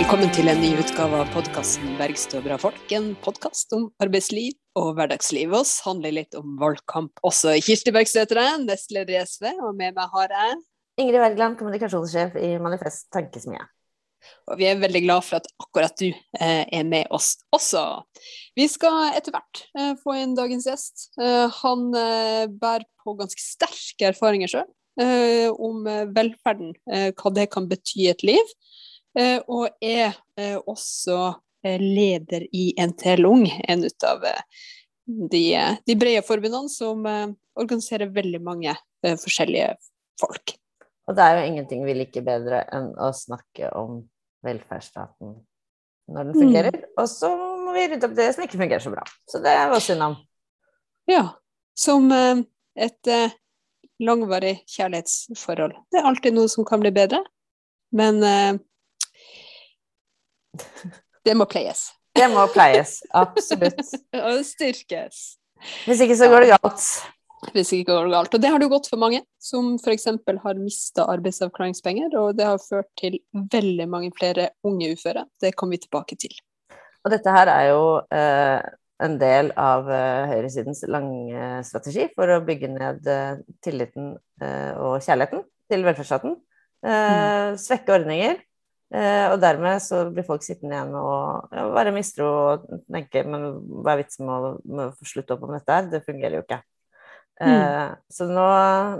Velkommen til en ny utgave av podkasten 'Bergstø bra folk'. En podkast om arbeidsliv og hverdagsliv. Oss handler litt om valgkamp også. Kirsti Bergstø heter jeg, nestleder i SV, og med meg har jeg Ingrid Wergeland, kommunikasjonssjef i Manifest Tankesmie. Og vi er veldig glad for at akkurat du eh, er med oss også. Vi skal etter hvert eh, få inn dagens gjest. Eh, han eh, bærer på ganske sterke erfaringer sjøl eh, om eh, velferden, hva det kan bety i et liv. Og er også leder i NTL Ung, en ut av de, de brede forbundene som organiserer veldig mange forskjellige folk. Og det er jo ingenting vi liker bedre enn å snakke om velferdsstaten når den fungerer. Mm. Og så må vi rydde opp det som ikke fungerer så bra. Så det er synd om. Ja. Som eh, et eh, langvarig kjærlighetsforhold. Det er alltid noe som kan bli bedre, men eh, det må pleies. Det må pleies, absolutt. Og styrkes. Hvis ikke så går det galt hvis ikke går galt. Og det har det jo gått for mange, som f.eks. har mista arbeidsavklaringspenger, og det har ført til veldig mange flere unge uføre. Det kommer vi tilbake til. Og dette her er jo eh, en del av eh, høyresidens lange strategi for å bygge ned eh, tilliten eh, og kjærligheten til velferdsstaten. Eh, mm. Svekke ordninger. Eh, og dermed så blir folk sittende igjen og ja, være mistro og tenke men hva er vitsen med å, med å slutte opp om dette her? Det fungerer jo ikke. Mm. Uh, så nå,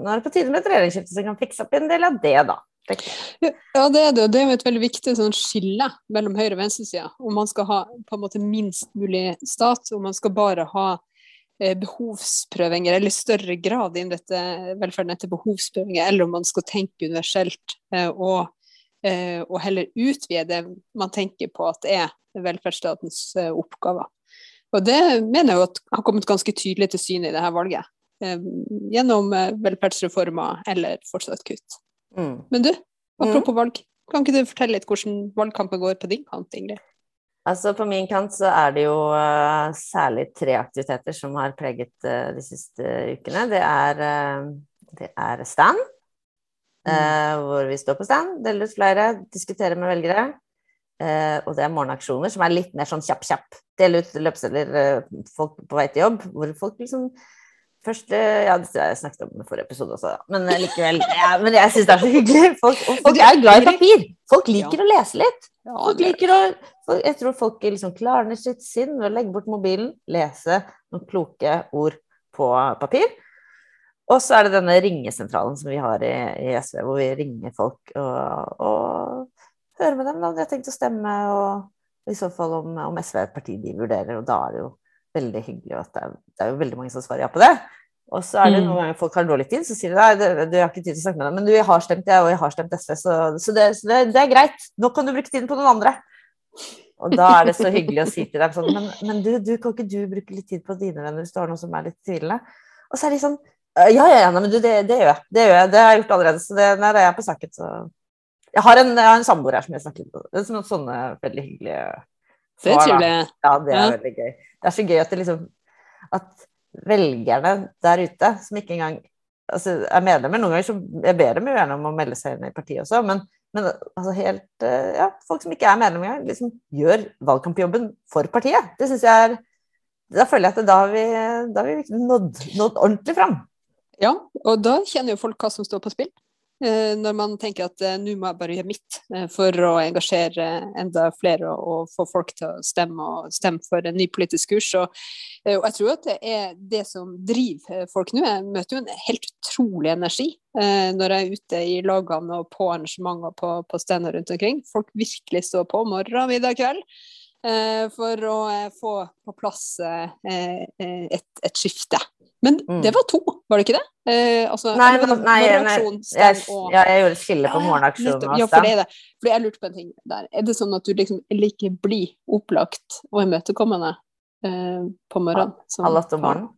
nå, er det på tide med et regjeringsskifte som kan fikse opp en del av det, da. Ja, det er det. Det er jo et veldig viktig sånn, skille mellom høyre- og venstresida. Om man skal ha på en måte minst mulig stat, om man skal bare ha eh, behovsprøvinger, eller i større grad inn dette velferden etter behovsprøvinger, eller om man skal tenke universelt eh, og, eh, og, heller utvide det man tenker på at er velferdsstatens eh, oppgaver. Og det mener jeg at har kommet ganske tydelig til syne i dette valget. Eh, gjennom eh, velferdsreformer eller fortsatt kutt. Mm. Men du, apropos mm. valg, kan ikke du fortelle litt hvordan valgkampen går på din kant, Ingrid? Altså På min kant så er det jo uh, særlig tre aktiviteter som har preget uh, de siste ukene. Det er, uh, det er stand, mm. hvor vi står på stand, deler ut flere, diskuterer med velgere. og det er morgenaksjoner som er litt mer sånn kjapp-kjapp. Dele ut løpsedler folk på vei til jobb, hvor folk liksom Først, ja, det har jeg snakket om i forrige episode også, men likevel. Ja, men jeg syns det er så hyggelig. Folk, folk er glad i papir. Folk liker ja. å lese litt. Folk liker å, jeg tror folk liksom klarner sitt sinn ved å legge bort mobilen, lese noen kloke ord på papir. Og så er det denne ringesentralen som vi har i, i SV, hvor vi ringer folk og, og hører med dem om de har tenkt å stemme, og i så fall om, om SV er et parti de vurderer. Og da er det jo veldig hyggelig. at det er, det er, jo veldig mange som svarer ja på det. Og så er det mm. noen ganger folk har dårlig tid, så sier de nei, du har ikke tid til å snakke med deg, men du, jeg har stemt jeg, og jeg har stemt SV, så, så, det, så det, det, er greit. Nå kan du bruke tiden på noen andre. Og da er det så hyggelig å si til dem sånn Men, men du, du, kan ikke du bruke litt tid på dine venner hvis du har noen som er litt tvilende? Og så er de sånn Ja, ja, ja, men du, det, det, gjør jeg. Det gjør jeg. Det har jeg gjort allerede. Så det, nei, det er på saken, så Jeg har en, jeg har en samboer her som jeg snakker med. Det er noen sånne veldig hyggelige det er trivelig. Ja, det er ja. veldig gøy. Det er så gøy at det liksom At velgerne der ute, som ikke engang altså, er medlemmer Noen ganger så jeg ber dem jo gjerne om å melde seg inn i partiet også, men, men altså helt eh, Ja, folk som ikke er medlemmer engang, liksom gjør valgkampjobben for partiet. Det syns jeg er Da føler jeg at da har vi, da har vi liksom nådd, nådd ordentlig fram. Ja, og da kjenner jo folk hva som står på spill. Eh, når man tenker at eh, nå må jeg bare gjøre mitt eh, for å engasjere enda flere og, få folk til å stemme og stemme for en ny politisk kurs. Og, jeg tror at det er det som driver folk nå. Jeg møter jo en helt utrolig energi når jeg er ute i lagene og på arrangementer på, på steder rundt omkring. Folk virkelig står på morgen, middag, kveld. For å få på plass et, et skifte. Men mm. det var to, var det ikke det? Eh, altså, nei, men, nei, nei jeg, og, ja, jeg gjorde et skille på ja, morgenaksjon og Ja, for det det. Fordi jeg lurte på en ting der. Er det sånn at du liksom liker like blid, opplagt og imøtekommende eh, på morgenen? Halv åtte om morgenen?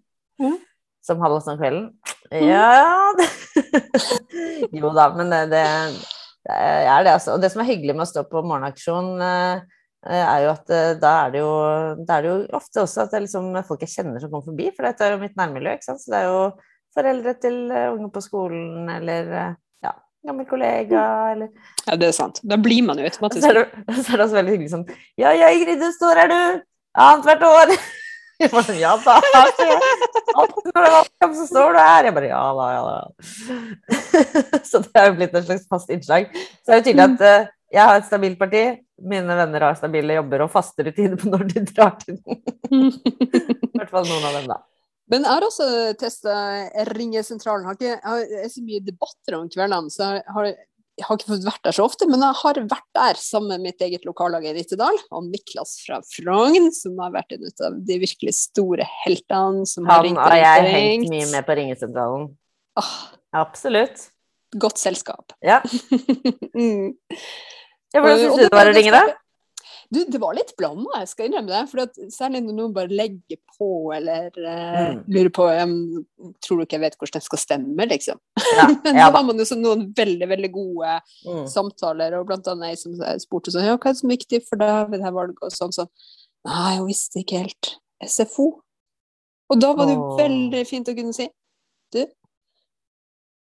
Ja. Som halv åtte om kvelden? Mm. Ja Jo da, men det, det, det, er det, altså. Og det som er hyggelig med å stå på morgenaksjon eh, Eh, er jo at eh, da er det jo, da er det jo ofte også at det er liksom folk jeg kjenner som kommer forbi, for dette er jo mitt nærmiljø. ikke sant? Så det er jo foreldre til eh, unge på skolen eller ja, gammel kollega, eller Ja, det er sant. Da blir man jo Så er det, så er det også veldig hyggelig sånn Ja, ja, Ingrid, du står her, du! Annethvert år! Jeg bare sånn, ja da. Alltid når det er valgkamp, så står du her. Jeg bare ja da, ja da. Så det er jo blitt et slags fast innslag. Så det er jo tydelig at eh, jeg har et stabilt parti, mine venner har stabile jobber og faste rutiner på når de drar til den. I hvert fall noen av dem, da. Men jeg har også testa Ringesentralen. Har ikke, jeg har så mye debatter om kveldene, så jeg har, jeg har ikke fått vært der så ofte. Men jeg har vært der sammen med mitt eget lokallag i Nittedal, og Niklas fra Frogn, som har vært en av de virkelig store heltene. Som har ringt. Han har jeg hengt mye med på ringesentralen. Åh, Absolutt. godt selskap. Ja. mm. Ja, Hvordan syns du det var å ringe, da? Du, det var litt blanda, jeg skal innrømme det. For særlig når noen bare legger på eller uh, Mm. lurer på um, Tror du ikke jeg vet hvordan jeg skal stemme, liksom? Ja, Men ja da har man jo noen veldig, veldig gode Mm. samtaler, og blant annet ei som spurte sånn Ja, hva er det som er viktig for deg ved det her valget? Og sånn sånn. Nei, jeg visste ikke helt. SFO. Og da var det jo veldig fint å kunne si Du,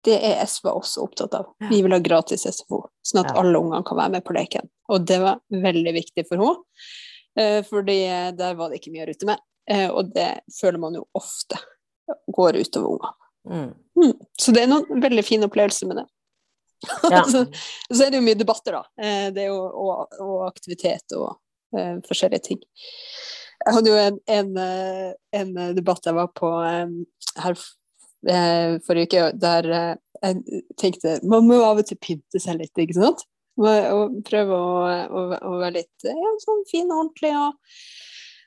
det er SV også opptatt av. Vi vil ha gratis SFO, sånn at alle ungene kan være med på leken. Og det var veldig viktig for henne, eh, fordi der var det ikke mye å rute med. Eh, Og det føler man jo ofte går utover ungene. Mm. Mm. Så det er noen veldig fine opplevelser med det. Ja. så, så er det jo mye debatter, da. Eh, Det er jo, og, og aktivitet og uh, forskjellige ting. Jeg hadde jo en, en, en debatt jeg var på um, her forrige uke, der eh, jeg tenkte man må av og til pynte seg litt, ikke sant? Og, prøve å, å, å være litt eh, ja, sånn fin og ordentlig. Og,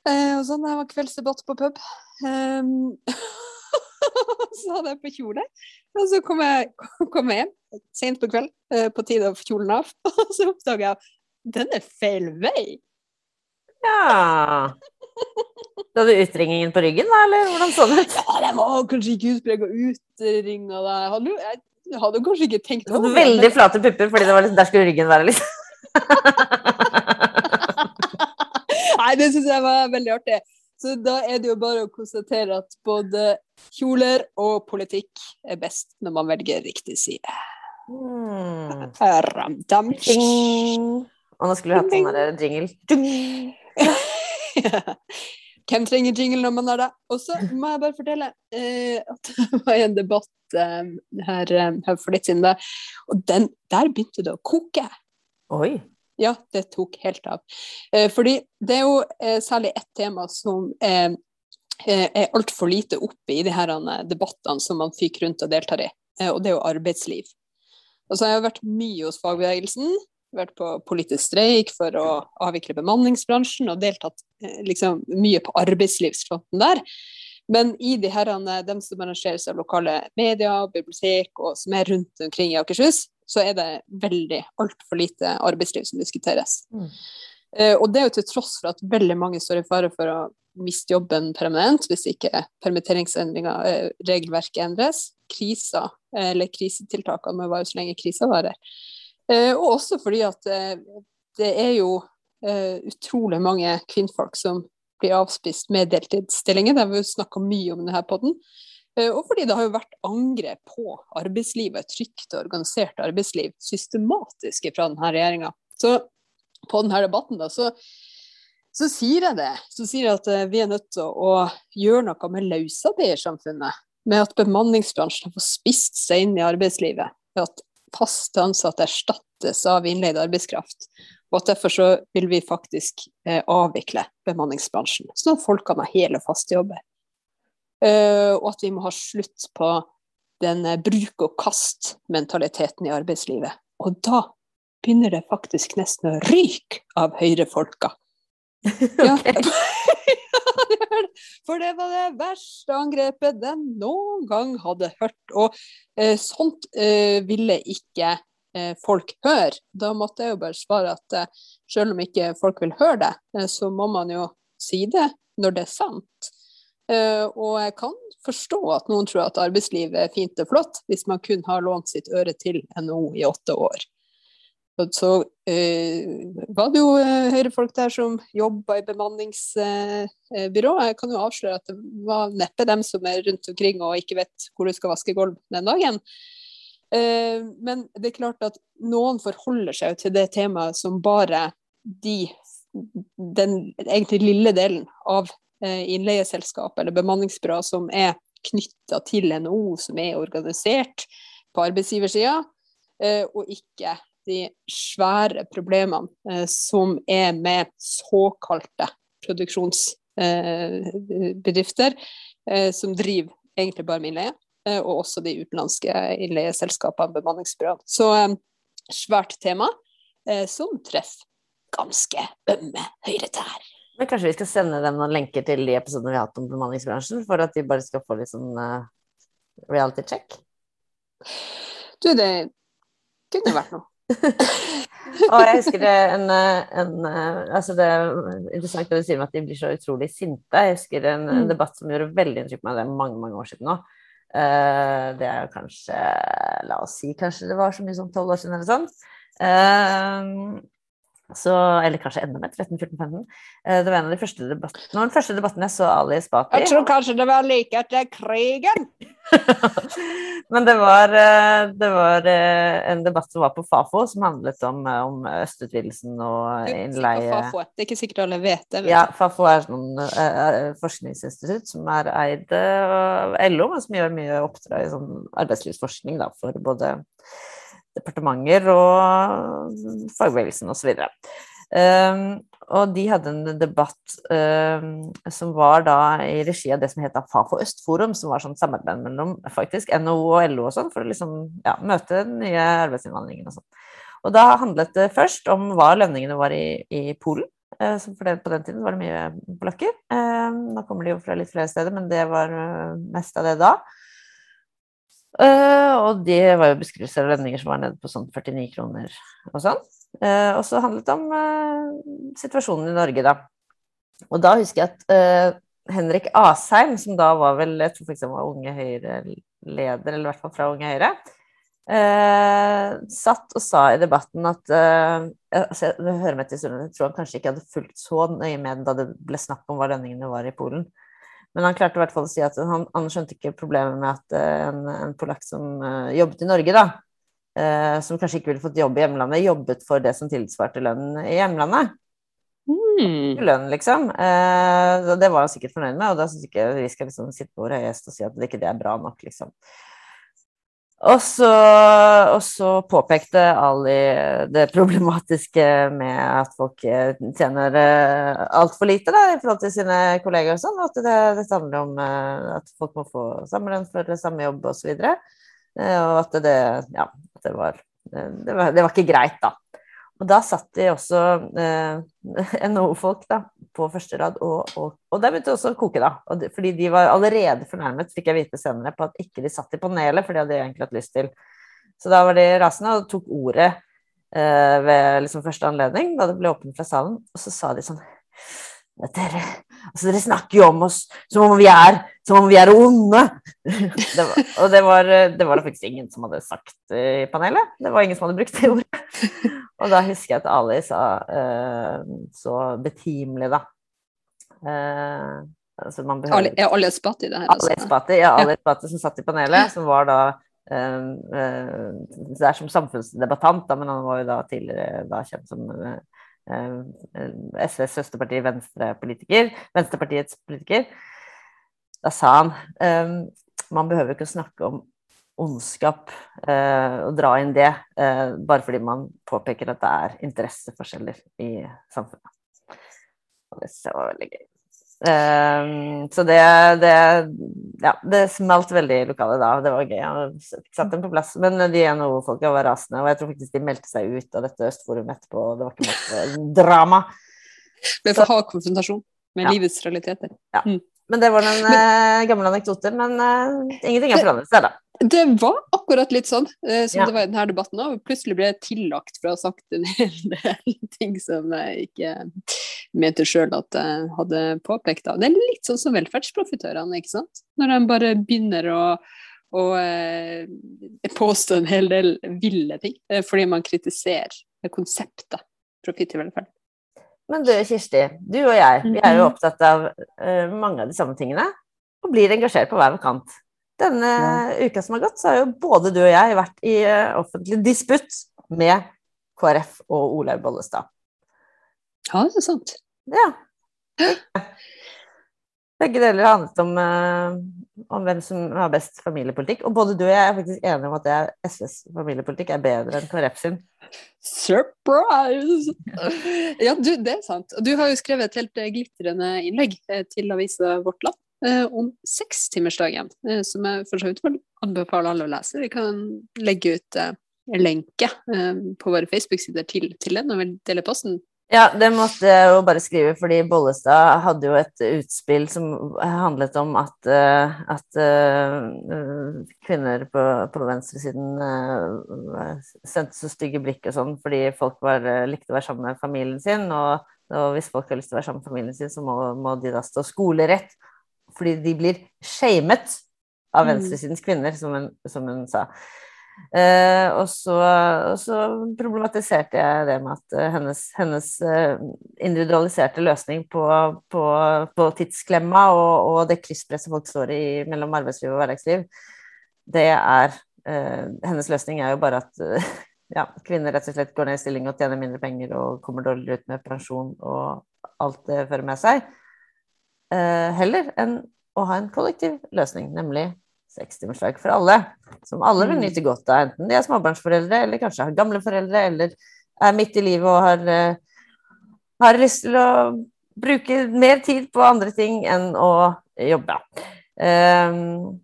eh, og sånn. Det var kveldsdebatt på pub. Um, så hadde jeg på kjole. Og så kom jeg, kom jeg hjem sent på kveld, eh, på tide å få kjolen av. Og så oppdaga jeg at den er feil vei. ja. Da hadde du utringningen på ryggen, da, eller hvordan så det ut? Ja, det var kanskje ikke utprega utringa der. Hadde, jeg hadde kanskje ikke tenkt Du over det, men- veldig flate pupper, fordi det var litt, der skulle ryggen være, liksom. Nei, det syns jeg var veldig artig. Så da er det jo bare å konstatere at både kjoler og politikk er best når man velger riktig side. Mm. Ram-dam. Og nå skulle vi hatt sånn jingle. Ding. Hvem trenger jingle når man har det? Og så må jeg bare fortelle eh, at det var en debatt eh, her, eh, her for litt siden, da. og den, der begynte det å koke. Oi. Ja, det tok helt av. Eh, fordi det er jo eh, særlig ett tema som eh, eh, er altfor lite oppe i de her debattene som man fyker rundt og deltar i, og det er jo arbeidsliv. Altså, jeg har vært mye hos fagbevegelsen, vært på politisk streik for å avvikle bemanningsbransjen og deltatt eh, liksom, mye på arbeidslivsfronten der. Men i de herrene, dem som arrangeres av lokale medier, bibliotek og som er rundt omkring i Akershus, så er det veldig altfor lite arbeidsliv som diskuteres. Mm. Eh, og det er jo til tross for at veldig mange står i fare for å miste jobben permanent hvis ikke permitteringsendringer, eh, regelverket endres. Kriser, eller krisetiltakene må vare så lenge krisa varer. Eh, og også fordi at eh, det er jo eh, utrolig mange kvinnfolk som blir avspist med deltidsstillinger. Det har vi jo snakka mye om denne poden. Og fordi det har jo vært angrep på arbeidslivet, trygt og organisert arbeidsliv, systematisk fra denne regjeringa. Så på denne debatten da, så, så sier jeg det. Så sier jeg at vi er nødt til å, gjøre noe med løsarbeidersamfunnet. Med at bemanningsbransjen har fått spist seg inn i arbeidslivet. Ved at fast ansatte erstattes av innleid arbeidskraft. Og at derfor så vil vi faktisk eh, avvikle bemanningsbransjen, sånn at folk kan ha hele, faste jobber. Uh, og at vi må ha slutt på den eh, bruk-og-kast-mentaliteten i arbeidslivet. Og da begynner det faktisk nesten å ryke av høyrefolka. Ja. For det var det verste angrepet den noen gang hadde hørt. Og eh, sånt eh, ville ikke eh, folk høre. Da måtte jeg jo bare svare at eh, selv om ikke folk vil høre det, eh, så må man jo si det når det er sant. Eh, og jeg kan forstå at noen tror at arbeidslivet er fint og flott hvis man kun har lånt sitt øre til NHO i åtte år. Så eh, var det jo eh, høyrefolk der som jobba i bemanningsbyrå. jeg kan jo avsløre at det var neppe dem som er rundt omkring og ikke vet hvor du skal vaske gulv den dagen. Eh, men det er klart at noen forholder seg til det temaet som bare de, den egentlig lille delen av eh, innleieselskap eller bemanningsbyrå som er knytta til NHO, som er organisert på arbeidsgiversida, eh, og ikke de svære problemene som er med såkalte produksjonsbedrifter som driver egentlig bare med innleie. Eh, og også de utenlandske innleieselskapene, bemanningsbyråene. Så eh, svært tema eh, som treffer ganske ømme høyretær. Men kanskje vi skal sende dem noen lenker til de episodene vi har hatt om bemanningsbransjen, for at de bare skal få litt sånn reality check? Du, det kunne vært noe. og jeg husker det en, en, altså det er interessant det du sier at de blir så utrolig sinte. Jeg husker en, en mm. debatt som gjorde veldig inntrykk på meg, det er mange mange år siden nå. Uh, det er kanskje La oss si kanskje det var så mye som tolv år siden eller sånn. Uh, så, eller kanskje enda mer. 13-14-15. Uh, det var en av de første debattene den første debatten jeg så Ali Esbati Jeg tror kanskje det var like etter krigen! Men det var, eh, det var, en debatt som var på Fafo, som handlet om, om østutvidelsen og innleie Det er ikke sikkert alle vet det. Ja, Fafo er sånn uh, forskningsinstitutt som er eid av LO, men som gjør mye oppdrag i sånn arbeidslivsforskning da, for både departementer og fagbevegelsen osv. Um, og de hadde en debatt um, som var da i regi av det som het Fafo Østforum, som var sånn samarbeid mellom faktisk NHO og LO og sånn, for å liksom ja, møte den nye arbeidsinnvandringen og sånn. Og da handlet det først om hva lønningene var i, i Polen. Uh, for det, på den tiden var det mye polakker. Eh, nå kommer de jo fra litt flere steder, men det var uh, mest av det da. Uh, og det var jo beskrivelser av lønninger som var nede på sånn 49 kroner og sånn. Uh, og så handlet det om uh, situasjonen i Norge, da. Og da husker jeg at Henrik Asheim, som da var vel jeg tror faktisk han var Unge Høyre-leder, eller i hvert fall fra Unge Høyre, satt og sa i debatten at altså, jeg, hører meg til jeg tror han kanskje ikke hadde fulgt så nøye med da det ble snakk om hva lønningene var i Polen. Men han klarte i hvert fall å si at han, han skjønte ikke problemet med at uh, en, en polakk som uh, jobbet i Norge, da, uh, som kanskje ikke ville fått jobb i hjemlandet, jobbet for det som tilsvarte lønnen i hjemlandet. Mm. Lønn, liksom. det var han sikkert fornøyd med, og da syns ikke vi skal liksom sitte på vår høye hest og si at det ikke det er bra nok, liksom. Og så, og så, påpekte Ali det problematiske med at folk eh, tjener eh, altfor lite da, i forhold til sine kollegaer og sånn. At det, det handler om eh, at folk må få samme lønn for samme jobb osv. Og, så og at det, ja, det, var, det, var, det var ikke greit, da. Og da satt de også eh, NHO-folk på første rad, og, og, og der begynte også å koke, da. Det, fordi de var allerede fornærmet, fikk jeg vite senere, på at ikke de satt i panelet, for det hadde de egentlig hatt lyst til. Så da var de rasende og tok ordet eh, ved liksom første anledning, da det ble åpnet fra salen, og så sa de sånn dere, altså dere snakker jo om oss som om vi er, som om vi er onde! Det var, og det var, det var det faktisk ingen som hadde sagt i panelet. Det var ingen som hadde brukt det ordet. Og da husker jeg at Ali sa uh, så betimelig, da uh, altså behøver, Er Ali Espati, det her? Altså? Ali Espati, ja, Ali Espati som satt i panelet, som var da uh, Det er som samfunnsdebattant, da, men han var jo da tidligere da kjent som Eh, SVs søsterparti Venstre-politiker, Venstrepartiets politiker, da sa han um, man behøver ikke å snakke om ondskap uh, og dra inn det bare fordi man påpeker at det er interesseforskjeller i samfunnet. Og det var veldig gøy. Um, så det, det, ja, det smalt veldig i lokalet da. Det var gøy. Jeg fikk satt dem på plass. Men de NHO-folka var rasende, og jeg tror faktisk de meldte seg ut av dette Østforumet etterpå. Det var ikke masse drama. vi for hard konfrontasjon med ja. livets realiteter. Ja. Mm. Men det var en uh, gammel anekdote. Men uh, ingenting er forandret seg, da. Det var akkurat litt sånn eh, som ja. det var i denne debatten òg. Plutselig ble jeg tillagt for å ha sagt en hel del ting som jeg ikke mente sjøl at jeg hadde påpekt. Det er litt sånn som velferdsprofitørene, ikke sant. Når de bare begynner å, å eh, påstå en hel del ville ting eh, fordi man kritiserer konseptet profitt i velferd. Men du Kirsti, du og jeg vi er jo mhm. opptatt av uh, mange av de samme tingene. Og blir engasjert på hver kant. Denne uka som har gått, så har jo både du og jeg vært i eh, offentlig disputt med KrF og Olaug Bollestad. Ja, det er sant. Ja. Begge deler handlet om, eh, om hvem som har best familiepolitikk. Og både du og jeg er faktisk enige om at er SVs familiepolitikk er bedre enn KrF sin. Surprise! Ja, du, det er sant. Du har jo skrevet et helt eh, glitrende innlegg til avisa Vårt Land om sekstimersdagen, eh, som jeg for så vidt anbefaler alle å lese. Vi kan legge ut eh, lenke eh, på våre Facebook-sider til, til den og vi dele posten. Ja, det måtte jeg jo bare skrive, fordi Bollestad hadde jo et utspill som handlet om at, eh, at eh, kvinner på, på venstresiden eh, sendte så stygge blikk og sånn fordi folk var, eh, likte å være sammen med familien sin. Og, og hvis folk har lyst til å være sammen med familien sin, så må, må de da stå skolerett. Fordi de blir shamet av Mm. venstresidens kvinner, som hun, som hun sa. Eh, og, så, og så problematiserte jeg det med at eh, hennes, hennes eh, individualiserte løsning på, på, på tidsklemma og, og det krysspresset folk står i mellom arbeidsliv og hverdagsliv, det er eh, Hennes løsning er jo bare at eh, ja, kvinner rett og slett går ned i stilling og tjener mindre penger og kommer dårligere ut med pensjon og alt det fører med seg, heller enn å ha en kollektiv løsning, nemlig sekstimersdag for alle, som alle vil Mm. nyte godt av, enten de er småbarnsforeldre, eller kanskje har gamle foreldre, eller er midt i livet og har, eh, har lyst til å bruke mer tid på andre ting enn å jobbe. Ehm,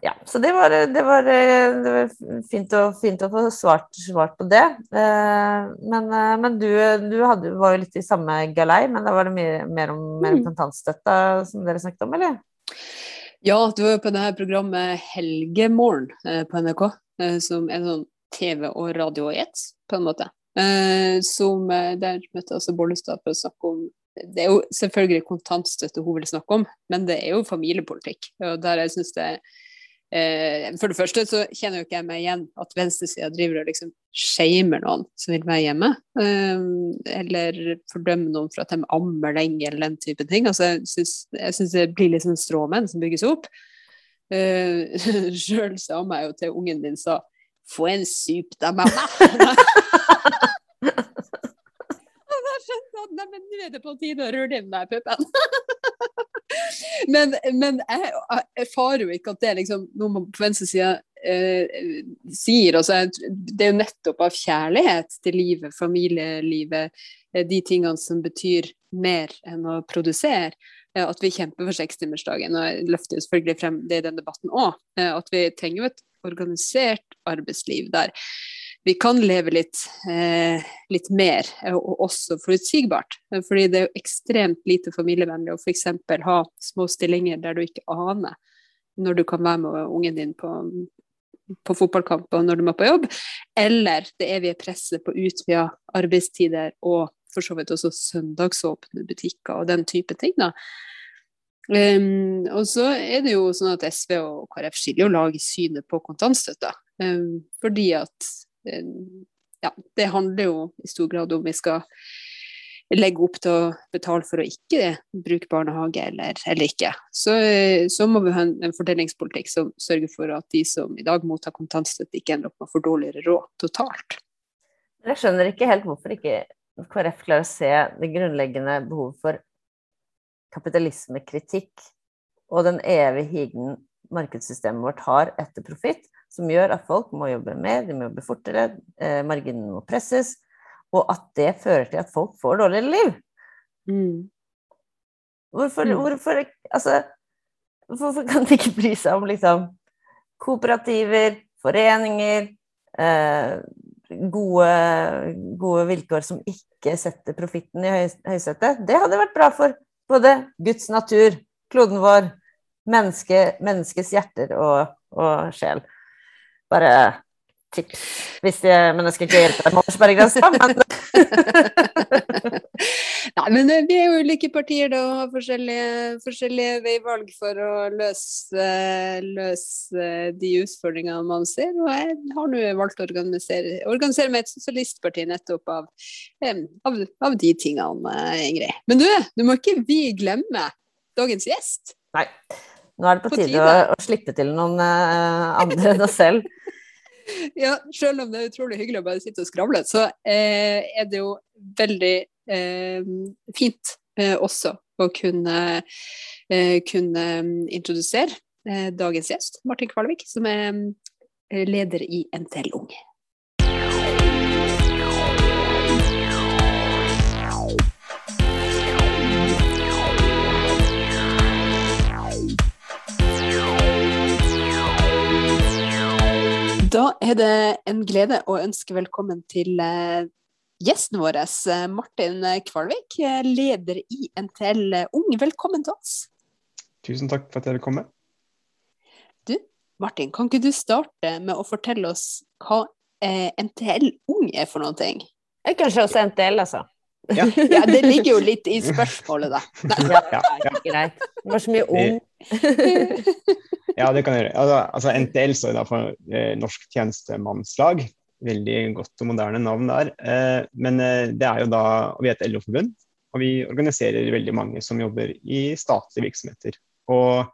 ja, så det var, det var, det var fint, å, fint å få svart, svart på det. Eh, men eh, men du, du hadde, var jo litt i samme galei, men da var det mye, mer om, mer om Mm. kontantstøtta som dere snakket om, eller? Ja, du var jo på det her programmet Helgemorgen eh, på NRK, som er sånn TV og radio i ett, på en måte. Som Der møtte jeg også Bollestad for å snakke om Det er jo selvfølgelig kontantstøtte hun vil snakke om, men det er jo familiepolitikk. Og der jeg synes det eh, For det første så kjenner jo ikke jeg meg igjen at venstresida driver og liksom shamer noen som vil være hjemme. Eh, eller fordømmer noen for at de ammer lenge, eller den type ting. Altså, jeg syns det blir litt sånn stråmenn som bygges opp. Uh, Sjøl sa jeg jo til ungen din sa få en sup da, mamma! Og skjønt at nei, men nå er det på tide å rulle inn den puppen. men, men jeg jeg erfarer jo ikke at det er liksom noe man på venstresida eh, sier. Altså, det er jo nettopp av kjærlighet til livet, familielivet, eh, de tingene som betyr mer enn å produsere. eh, At vi kjemper for sekstimersdagen. Og jeg løfter jo selvfølgelig frem det i den debatten òg. At vi trenger jo et organisert arbeidsliv der vi kan leve litt, eh, litt mer, eh, og også forutsigbart. Fordi det er jo ekstremt lite familievennlig å f.eks. ha små stillinger der du ikke aner når du kan være med ungen din på, på fotballkamp og når du må på jobb, eller det evige presset på utvida arbeidstider og for så vidt også søndagsåpne butikker og den type ting. da. Um, og så er det jo sånn at SV og KrF skiller jo lag i synet på kontantstøtta. Um, fordi at ja, det handler jo i stor grad om vi skal legge opp til å betale for å ikke bruke barnehage eller, eller ikke. Så, eh, så må vi ha en, en fordelingspolitikk som sørger for at de som i dag mottar kontantstøtte, ikke ender opp med for dårligere råd totalt. Jeg skjønner ikke helt hvorfor ikke KrF klarer å se det grunnleggende behovet for kapitalismekritikk og den evige higen markedssystemet vårt har etter profitt, som gjør at folk må jobbe mer, de må jobbe fortere, eh, marginene må presses, og at det fører til at folk får dårligere liv. Hvorfor, Mm. hvorfor, altså, hvorfor kan de ikke bry seg om liksom, kooperativer, foreninger, eh, gode, gode vilkår som ikke setter profitten i høy, høysetet? Det hadde vært bra for både Guds natur, kloden vår, menneske, menneskets hjerter og, og sjel. Bare tips. Hvis de, men jeg skal ikke hjelpe deg med årsberggrensa, men Nei, men eh, vi er jo ulike partier da, og har forskjellige, forskjellige veivalg for å løse, løse de utfordringene man ser. Og jeg har nå valgt å organisere, organisere meg et sosialistparti nettopp av, av, av de tingene, eh, Ingrid. Men du, du må ikke vi glemme dagens gjest. Nei. Nå er det på, på tide, tide. Å, å, slippe til noen uh, andre enn oss selv. ja, selv om det er utrolig hyggelig å bare sitte og skravle, så eh, er det jo veldig eh, fint eh, også å kunne, eh, kunne introdusere eh, dagens gjest, Martin Kvalvik, som er leder i NTL Ung. Da er det en glede å ønske velkommen til eh, gjesten vår, eh, Martin Kvalvik, eh, leder i NTL Ung. Velkommen til oss. Tusen takk for at jeg vil komme. Du, Martin, kan ikke du starte med å fortelle oss hva NTL Ung er for noen ting? Kanskje også NTL, altså. Ja. ja. det ligger jo litt i spørsmålet, da. Ja, ja, ja. Greit. Det var så mye ung. Ja, det kan jeg gjøre. Altså, altså NTL står da for eh, Norsk tjenestemannslag. Veldig godt og moderne navn der. Eh, men eh, det er jo da og Vi er et LO-forbund, og vi organiserer veldig mange som jobber i statlige virksomheter. Og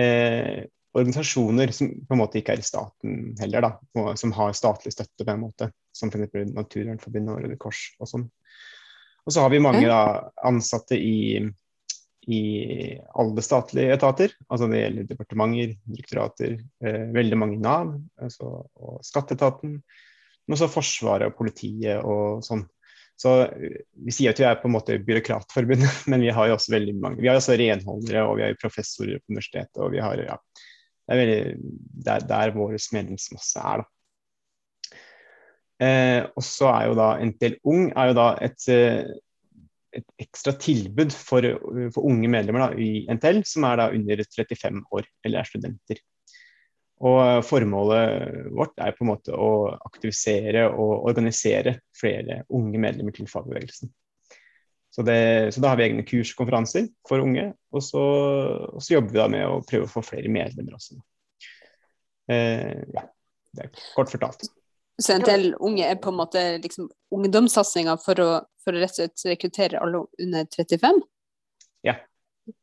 eh, organisasjoner som på en måte ikke er i staten heller, da, og som har statlig støtte på en måte. Som f.eks. Naturvernforbundet og Røde Kors og sånn. Og så har vi mange da, ansatte i i alle statlige etater. Altså det gjelder departementer, direktorater, eh, veldig mange Nav altså, og skatteetaten. Men også Forsvaret og politiet og sånn. Så eh, Vi sier at vi er på en måte byråkratforbundet, men vi har jo også veldig mange. Vi har også renholdere og vi har professorer på universitetet. og vi har, ja, Det er veldig, der, der vår medlemsmasse er. da. Eh, og så er jo da NTL Ung er jo da et eh, et ekstra tilbud for, for unge medlemmer da, i NTL som er da under 35 år eller er studenter. Og Formålet vårt er på en måte å aktivisere og organisere flere unge medlemmer til fagbevegelsen. Så, det, så da har vi egne kurs og konferanser for unge, og så, og så, jobber vi da med å prøve å få flere medlemmer også. Eh, ja, det er kort fortalt. Så en del unge er på en måte liksom ungdomssatsinga for, for, å rett og slett rekruttere alle under 35? Ja.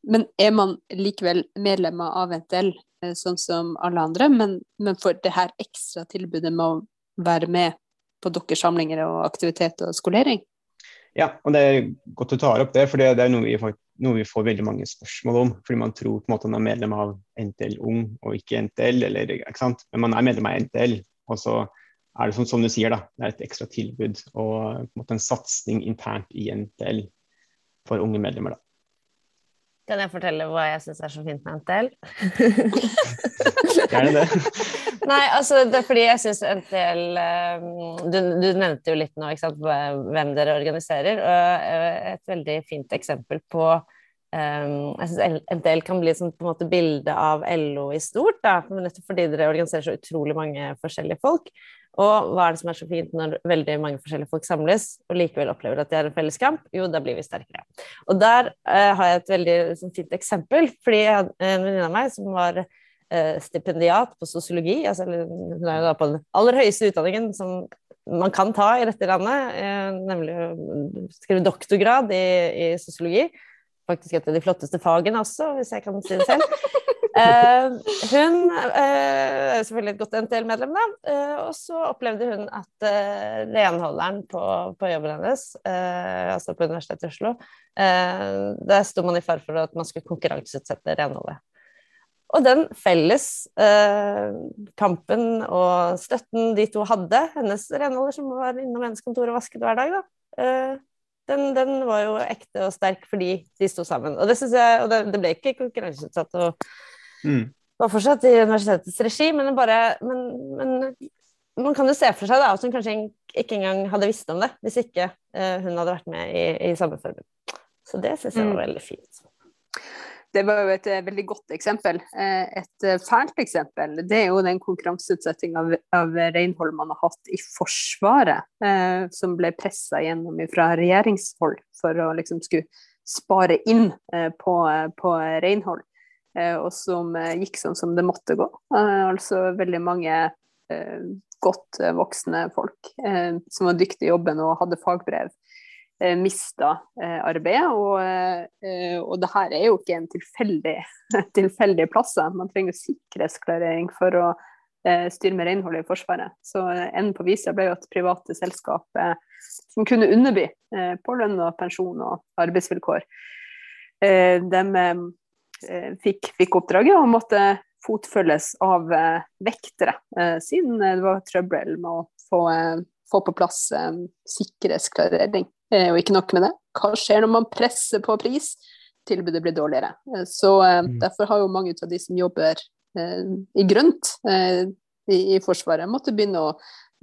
Men er man likevel medlemmer av NTL eh, sånn som alle andre, men, men får det her ekstra tilbudet med å være med på deres samlinger og aktivitet og skolering? Ja, og det er godt du tar opp det, for det, er noe vi, noe vi, får veldig mange spørsmål om. Fordi man tror på en måte man er medlem av NTL Ung og ikke NTL, eller, ikke sant? men man er medlem av NTL. Og så er det som, som, du sier, da, det er et ekstra tilbud og på en, måte en satsing internt i NTL for unge medlemmer. da. Kan jeg fortelle hva jeg syns er så fint med NTL? Gjerne det. Nei, altså det er fordi jeg syns NTL eh, du, du, nevnte jo litt nå ikke sant, hvem dere organiserer. og eh, Et veldig fint eksempel på Um, jeg syns NTL kan bli sånn, på en måte bilde av LO i stort, da, nettopp fordi dere organiserer så utrolig mange forskjellige folk. Og hva er det som er så fint når veldig mange forskjellige folk samles og likevel opplever at de har en felles kamp? Jo, da blir vi sterkere. Og der eh, har jeg et veldig sånn, fint eksempel, fordi jeg hadde en venninne av meg som var eh, stipendiat på sosiologi, altså hun er jo da på den aller høyeste utdanningen som man kan ta i dette landet, eh, nemlig å skrive doktorgrad i, i sosiologi faktisk et av de flotteste fagene også, hvis jeg kan si det selv. Uh, hun uh, er selvfølgelig et godt NTL-medlem, da. Uh, og så opplevde hun at renholderen på, på, jobben hennes, altså på Universitetet i Oslo, der sto man i fare for at man skulle konkurranseutsette renholdet. Og den felles kampen og støtten de to hadde, hennes renholder som var innom hennes kontor og vasket hver dag, da, den, den, var jo ekte og sterk fordi de sto sammen. Og det, jeg, og det, det ble ikke konkurranseutsatt. og Mm. Det var fortsatt i universitetets regi, men, bare, men, men, man kan jo se for seg da, at hun kanskje ikke engang hadde visst om det hvis ikke uh, hun hadde vært med i, i samme forbund. Så det syns jeg var mm. veldig fint. Det var jo et uh, veldig godt eksempel. Uh, et fælt eksempel det er jo den konkurranseutsettinga av, av renhold man har hatt i Forsvaret, som ble pressa gjennom fra regjeringshold for å liksom skulle spare inn på, på renhold. Eh, og som eh, gikk sånn som det måtte gå. Eh, altså veldig mange godt voksne folk som var dyktige i jobben og hadde fagbrev, eh, mista eh, arbeidet. Og, eh, og det her er jo ikke en tilfeldig, tilfeldig plass. Man trenger sikkerhetsklarering for å eh, styre med renholdet i Forsvaret. Så enden på visa ble jo at private selskap eh, som kunne underby på lønn og pensjon og arbeidsvilkår, de fikk, fikk oppdraget og måtte fotfølges av vektere, siden det var trøbbel med å få få på plass sikkerhetsklarering. Eh, og ikke nok med det, hva skjer når man presser på pris? Tilbudet blir dårligere. Eh, så eh, mm. derfor har jo mange av de som jobber eh, i grønt eh, i, i, Forsvaret, måtte begynne å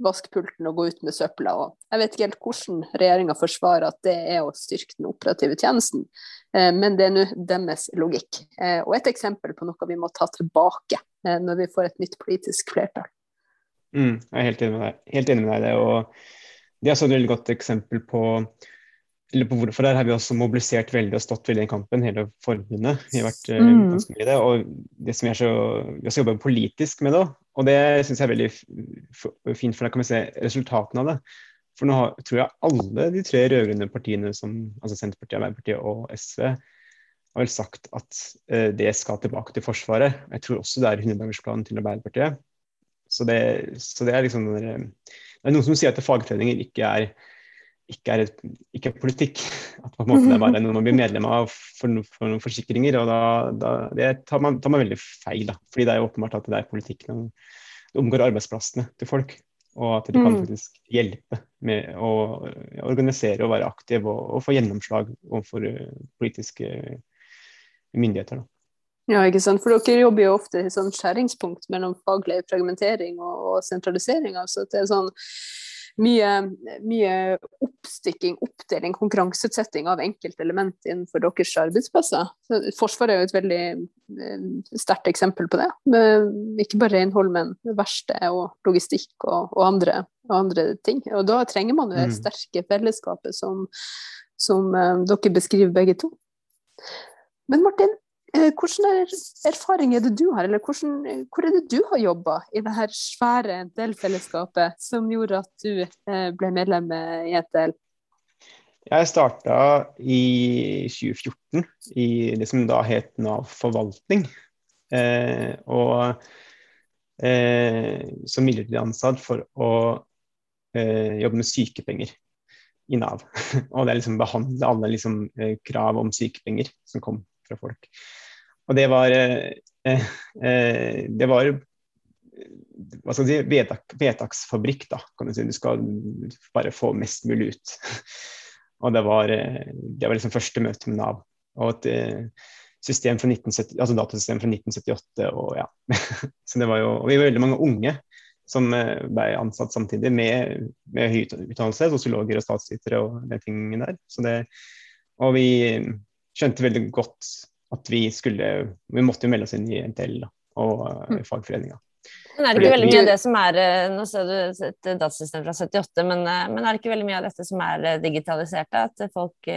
vaske pulten og gå ut med søpla. Og jeg vet ikke helt hvordan regjeringa forsvarer at det er å styrke den operative tjenesten, eh, men det er nå deres logikk. og et eksempel på noe vi må ta tilbake når vi får et nytt politisk flertall. Mm, jeg er helt enig med deg. Helt enig med deg det. Og det er også et veldig godt eksempel på eller på hvorfor der har vi også mobilisert veldig og stått veldig i den kampen, hele forbundet. Vi har vært eh, mm. ganske mye i det. Og det som er så, vi har jobber politisk med det. Og det syns jeg er veldig fint, for da kan vi se resultatene av det. For nå har, tror jeg alle de tre rød-grønne partiene, som, altså Senterpartiet, Arbeiderpartiet og SV, har vel sagt at uh, det skal tilbake til Forsvaret. Jeg tror også det er 100-dagersplanen til Arbeiderpartiet. Så det, så det, er liksom Det er noen som sier at fagforeninger ikke er, ikke er, et, ikke er politikk. At på en måte det er bare noe man blir medlem av for, for noen forsikringer. og da, da Det tar man, tar man, veldig feil. da, fordi det er jo åpenbart at det er politikk. Det omgår arbeidsplassene til folk. Og at det kan mm. faktisk hjelpe med å organisere og være aktiv og, og få gjennomslag overfor eh, politiske myndigheter. da. Ja, ikke sant. For dere jobber jo ofte i sånn skjæringspunkt mellom faglig fragmentering og, og sentralisering. Altså det er sånn mye, mye oppstykking, oppdeling, konkurranseutsetting av enkeltelement innenfor deres arbeidsplasser. Så Forsvaret er jo et veldig eh, sterkt eksempel på det. Med ikke bare renhold, men verksted og logistikk og, og, andre, og, andre, ting. Og da trenger man jo det mm. sterke fellesskapet som, som uh, dere beskriver begge to. Men Martin, Eh, erfaringer erfaring er det du har, eller hvordan, hvor er det du har jobba i det her svære delfellesskapet som gjorde at du eh, ble medlem i ETL? Jeg starta i 2014 i det som da het Nav forvaltning. Eh, og eh, som midlertidig ansatt for å eh, jobbe med sykepenger i Nav. og det er liksom behandle alle liksom, eh, krav om sykepenger som kom fra folk. Og det var, eh, eh, det var hva skal si, vedtak, vedtaksfabrikk, da, kan du si. Du skal bare få mest mulig ut. og det var, eh, det var liksom første møte med Nav. Og et eh, system fra 1970, altså datasystem fra 1978. Og ja. Så det var jo, og vi var veldig mange unge som eh, ble ansatt samtidig med, med høy utdannelse, sosiologer og statsvitere og den tingen der. Så det, og vi skjønte veldig godt at vi skulle Vi måtte jo melde oss inn i NTL da, og uh, fagforeninga. Men er det ikke veldig mye av det som er eh, Nå ser du et datasystem fra 78, men, eh, men, er det ikke veldig mye av dette som er digitalisert? At folk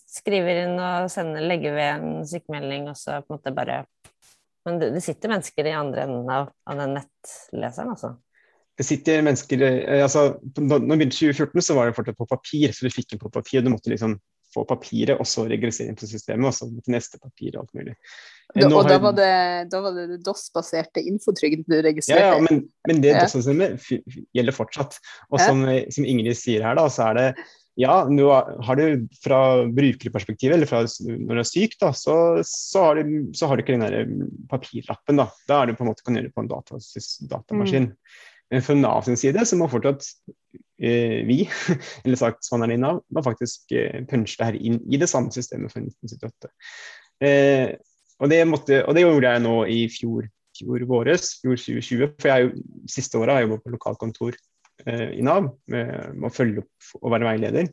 skriver inn og sender, legger ved en sykemelding, og så på en måte bare Men det, det sitter mennesker i andre enden av, av den nettleseren, altså? det sitter mennesker altså, Når vi begynte 2014, så var det fortsatt på papir, så du fikk den på papir. Du måtte liksom få papiret, og så regressere inn på systemet, og så til neste papir og alt mulig. Da, og da var det, da var det DOS-baserte infotrygden du registrerte? Ja, ja men, men det DOS-systemet gjelder fortsatt. Og som, som, Ingrid sier her, da, så er det ja, nå har du fra brukerperspektivet, eller fra når du er syk, da, så, så, har du, så, har du, ikke den der papirlappen. Da Da er du på en måte kan gjøre det på en datamaskin. Mm. Men fra Nav sin side så må fortsatt eh, vi, eller saksbehandlerne i Nav, må faktisk eh, punche det her inn i det samme systemet fra 1978. Eh, og, det måtte, og, det gjorde jeg nå i fjor, fjor våres, fjor 2020. For jeg jo, siste året har jeg jobbet på lokalkontor eh, i Nav med, med, å følge opp og være veileder.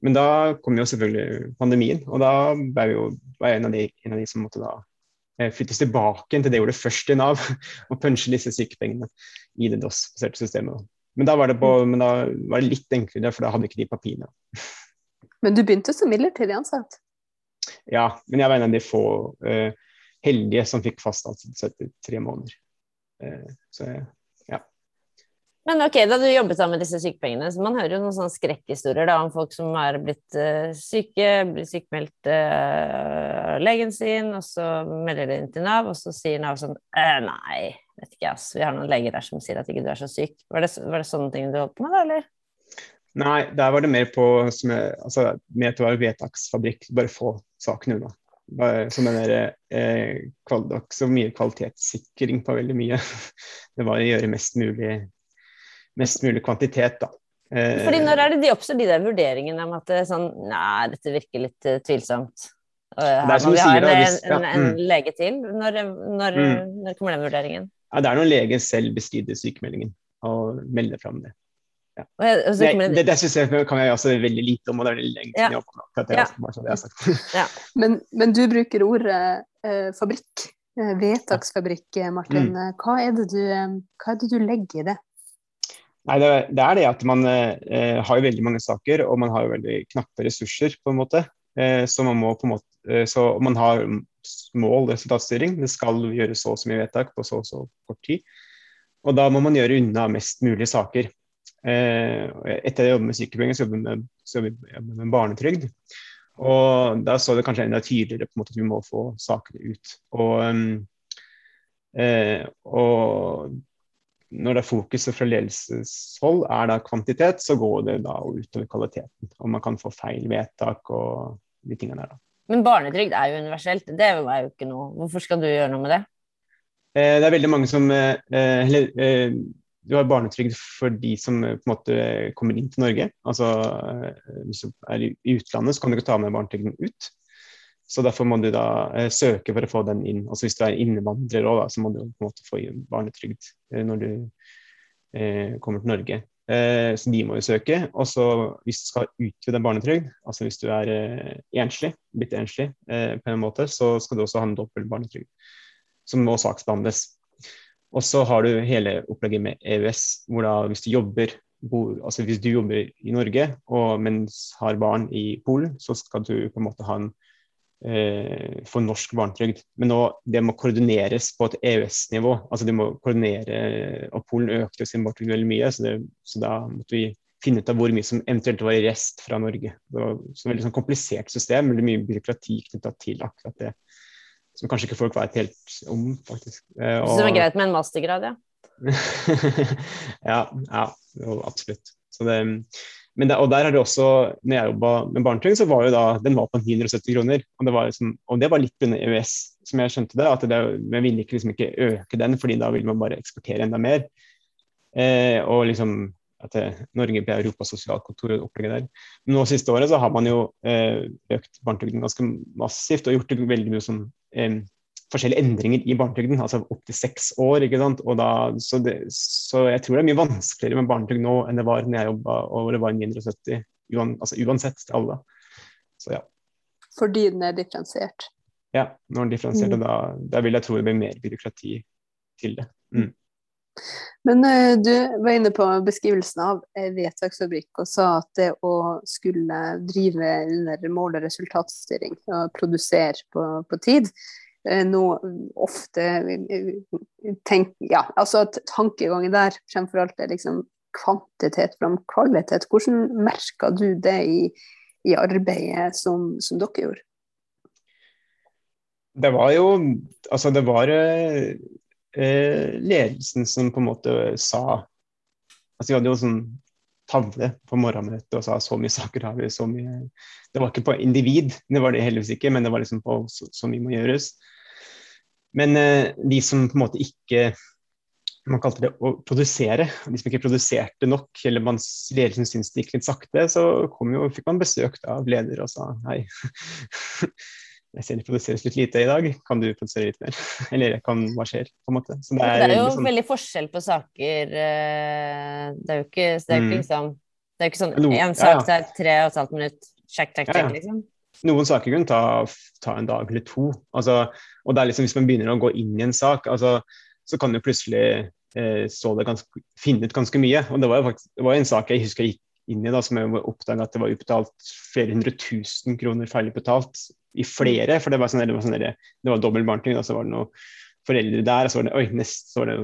Men da kom jo selvfølgelig pandemien, og da var jeg, jo, var en, av de, en av de som måtte da eh, flyttes tilbake til det jeg gjorde først i Nav, og punche disse sykepengene i det DOS-baserte systemet. Men da, på, mm. men da var det litt enklere, for da hadde ikke de papirene. Men du begynte som midlertidig ansatt? Ja, men jeg var en av de få uh, heldige som fikk fast ansettelse etter tre måneder. Uh, så ja. Men ok, da du jobbet sammen med disse sykepengene, så man hører jo noen sånne skrekkhistorier da, om folk som er blitt uh, syke, blir sykemeldt uh, av legen sin, og så melder de inn til Nav, og så sier Nav sånn Nei, vet ikke, ass, vi har noen leger der som sier at ikke du er så syk. Var det, var det sånne ting du holdt på med, da, eller? Nei, der var det mer på som jeg, altså, med at det var vedtaksfabrikk, bare få saken unna. Som den der, eh, så mye kvalitetssikring på veldig mye. Det var å gjøre mest mulig mest mulig kvantitet, da. Eh, Fordi Når er det de oppstår de der vurderingene om at det sånn Nei, dette virker litt uh, tvilsomt. Her må vi ha en, en, en mm. lege til. Når, når, mm. når, kommer den vurderingen? Ja, Det er når legen selv bestrider sykemeldingen og melder fram det. Ja. Det, det, det synes jeg kan jeg også veldig lite om, og det er lenge siden jeg har det. Ja. men, men, du bruker ordet eh, fabrikk, eh, vedtaksfabrikk, Martin. Mm. Hva, er du, hva, er det du, legger i det? Nei, det, det, er det at man eh, har jo veldig mange saker, og man har jo veldig knappe ressurser, på en måte. Eh, så man må på en måte eh, Så man har mål, resultatstyring. Det skal gjøres så og så mye vedtak på så og så kort tid. Og da må man gjøre unna mest mulig saker. Eh, etter jeg jobber med sykepenger, så jobber jeg med, med, med, barnetrygd. Og da så det kanskje enda tydeligere på en måte at vi må få sakene ut. Og, og når det er fokuset fra ledelseshold er da kvantitet, så går det da utover kvaliteten. Og man kan få feil vedtak og de tingene der, da. Men barnetrygd er jo universelt. Det er jo ikke noe Hvorfor skal du gjøre noe med det? Eh, det er veldig mange som eh, Eller eh, du har barnetrygd for de som eh, på en måte kommer inn til Norge. Altså eh, Hvis du er i utlandet, så kan du ikke ta med barnetrygden ut. Så derfor må du da eh, søke for å få den inn. Altså Hvis du er innvandrer òg, så må du på en måte få barnetrygd eh, når du eh, kommer til Norge. Så de må jo søke. Og så hvis du skal utvide barnetrygd, altså hvis du er enslig, blitt enslig på en måte, så skal du også ha en dobbel barnetrygd som må saksbehandles. Og så har du hele opplegget med EØS, hvor da hvis du jobber Bor, altså hvis du jobber i Norge og mens har barn i Polen, så skal du på en måte ha en for norsk barnetrygd. Men nå, det må koordineres på et EØS-nivå. altså de må koordinere, og Polen økte sin barnetrygd veldig mye, så, det, så, da måtte vi finne ut av hvor mye som eventuelt var i rest fra Norge. Det var et veldig sånn komplisert system, veldig mye byråkrati knytta til akkurat det. Som kanskje ikke folk vet helt om, faktisk. Eh, og... Så det var greit med en mastergrad, ja? ja, ja, absolutt. Så det, det, og der er det også, når jeg jobba med barnetrygd, så var jo da den var på 970 kroner. Og det var, liksom, og det var litt under EØS, som jeg skjønte det. at det, Vi ville ikke, liksom ikke øke den, fordi da ville man bare eksportere enda mer. Eh, og liksom at det, eh, Norge ble Europas sosialkontor og opplegget der. Men nå siste året så har man jo eh, økt barnetrygden ganske massivt og gjort det veldig mye som eh, forskjellige endringer i barnetrygden, altså opp til seks år. ikke sant? Da, så, det, så, jeg tror det er mye vanskeligere med barnetrygd nå enn det var når jeg jobba og det var 970, uan, altså uansett til alle. Så ja. Fordi den er differensiert? Ja, når den er differensiert, mm. da, da, vil jeg tro det blir mer byråkrati til det. Mm. Men uh, du var inne på beskrivelsen av vedtaksfabrikk og sa at det å skulle drive under mål- og resultatstyring og produsere på, på tid, Eh, nå ofte tenk, ja, altså Tankegangen der fremfor alt er liksom kvantitet fram kvalitet. Hvordan merka du det i, i arbeidet som, som, dere gjorde? Det var jo Altså, det var eh, ledelsen som på en måte sa Altså, vi hadde jo sånn tavle på morgenmøtet og sa så mye saker har vi, så mye Det var ikke på individ, det var det heldigvis ikke, men det var liksom på så, så mye må gjøres. Men eh, de som på en måte ikke man kalte det å produsere. De som ikke produserte nok, eller man, ledelsen syntes det gikk litt sakte, så jo, fikk man besøk av leder og sa hei. Jeg ser det produseres litt lite i dag, kan du produsere litt mer? Eller kan, hva skjer? på en måte. Det er, det er, jo liksom... veldig forskjell på saker. Eh, det er jo ikke, det er ikke mm. liksom Det er ikke sånn én sak tar tre og et halvt minutt, check, check, check, liksom. Noen saker kan ta, ta en dag eller to. Altså, og det er liksom, Hvis man begynner å gå inn i en sak, altså, så kan du plutselig eh, ganske, finne ut ganske mye. og Det var jo faktisk, det var en sak jeg husker jeg gikk inn i da, som jeg oppdaga at det var utbetalt flere hundre tusen kroner feilutbetalt i flere. For det var sånn, det var, sånn, det var dobbel barnetrygd, og så var det noen foreldre der, og så var det oi, nest så var det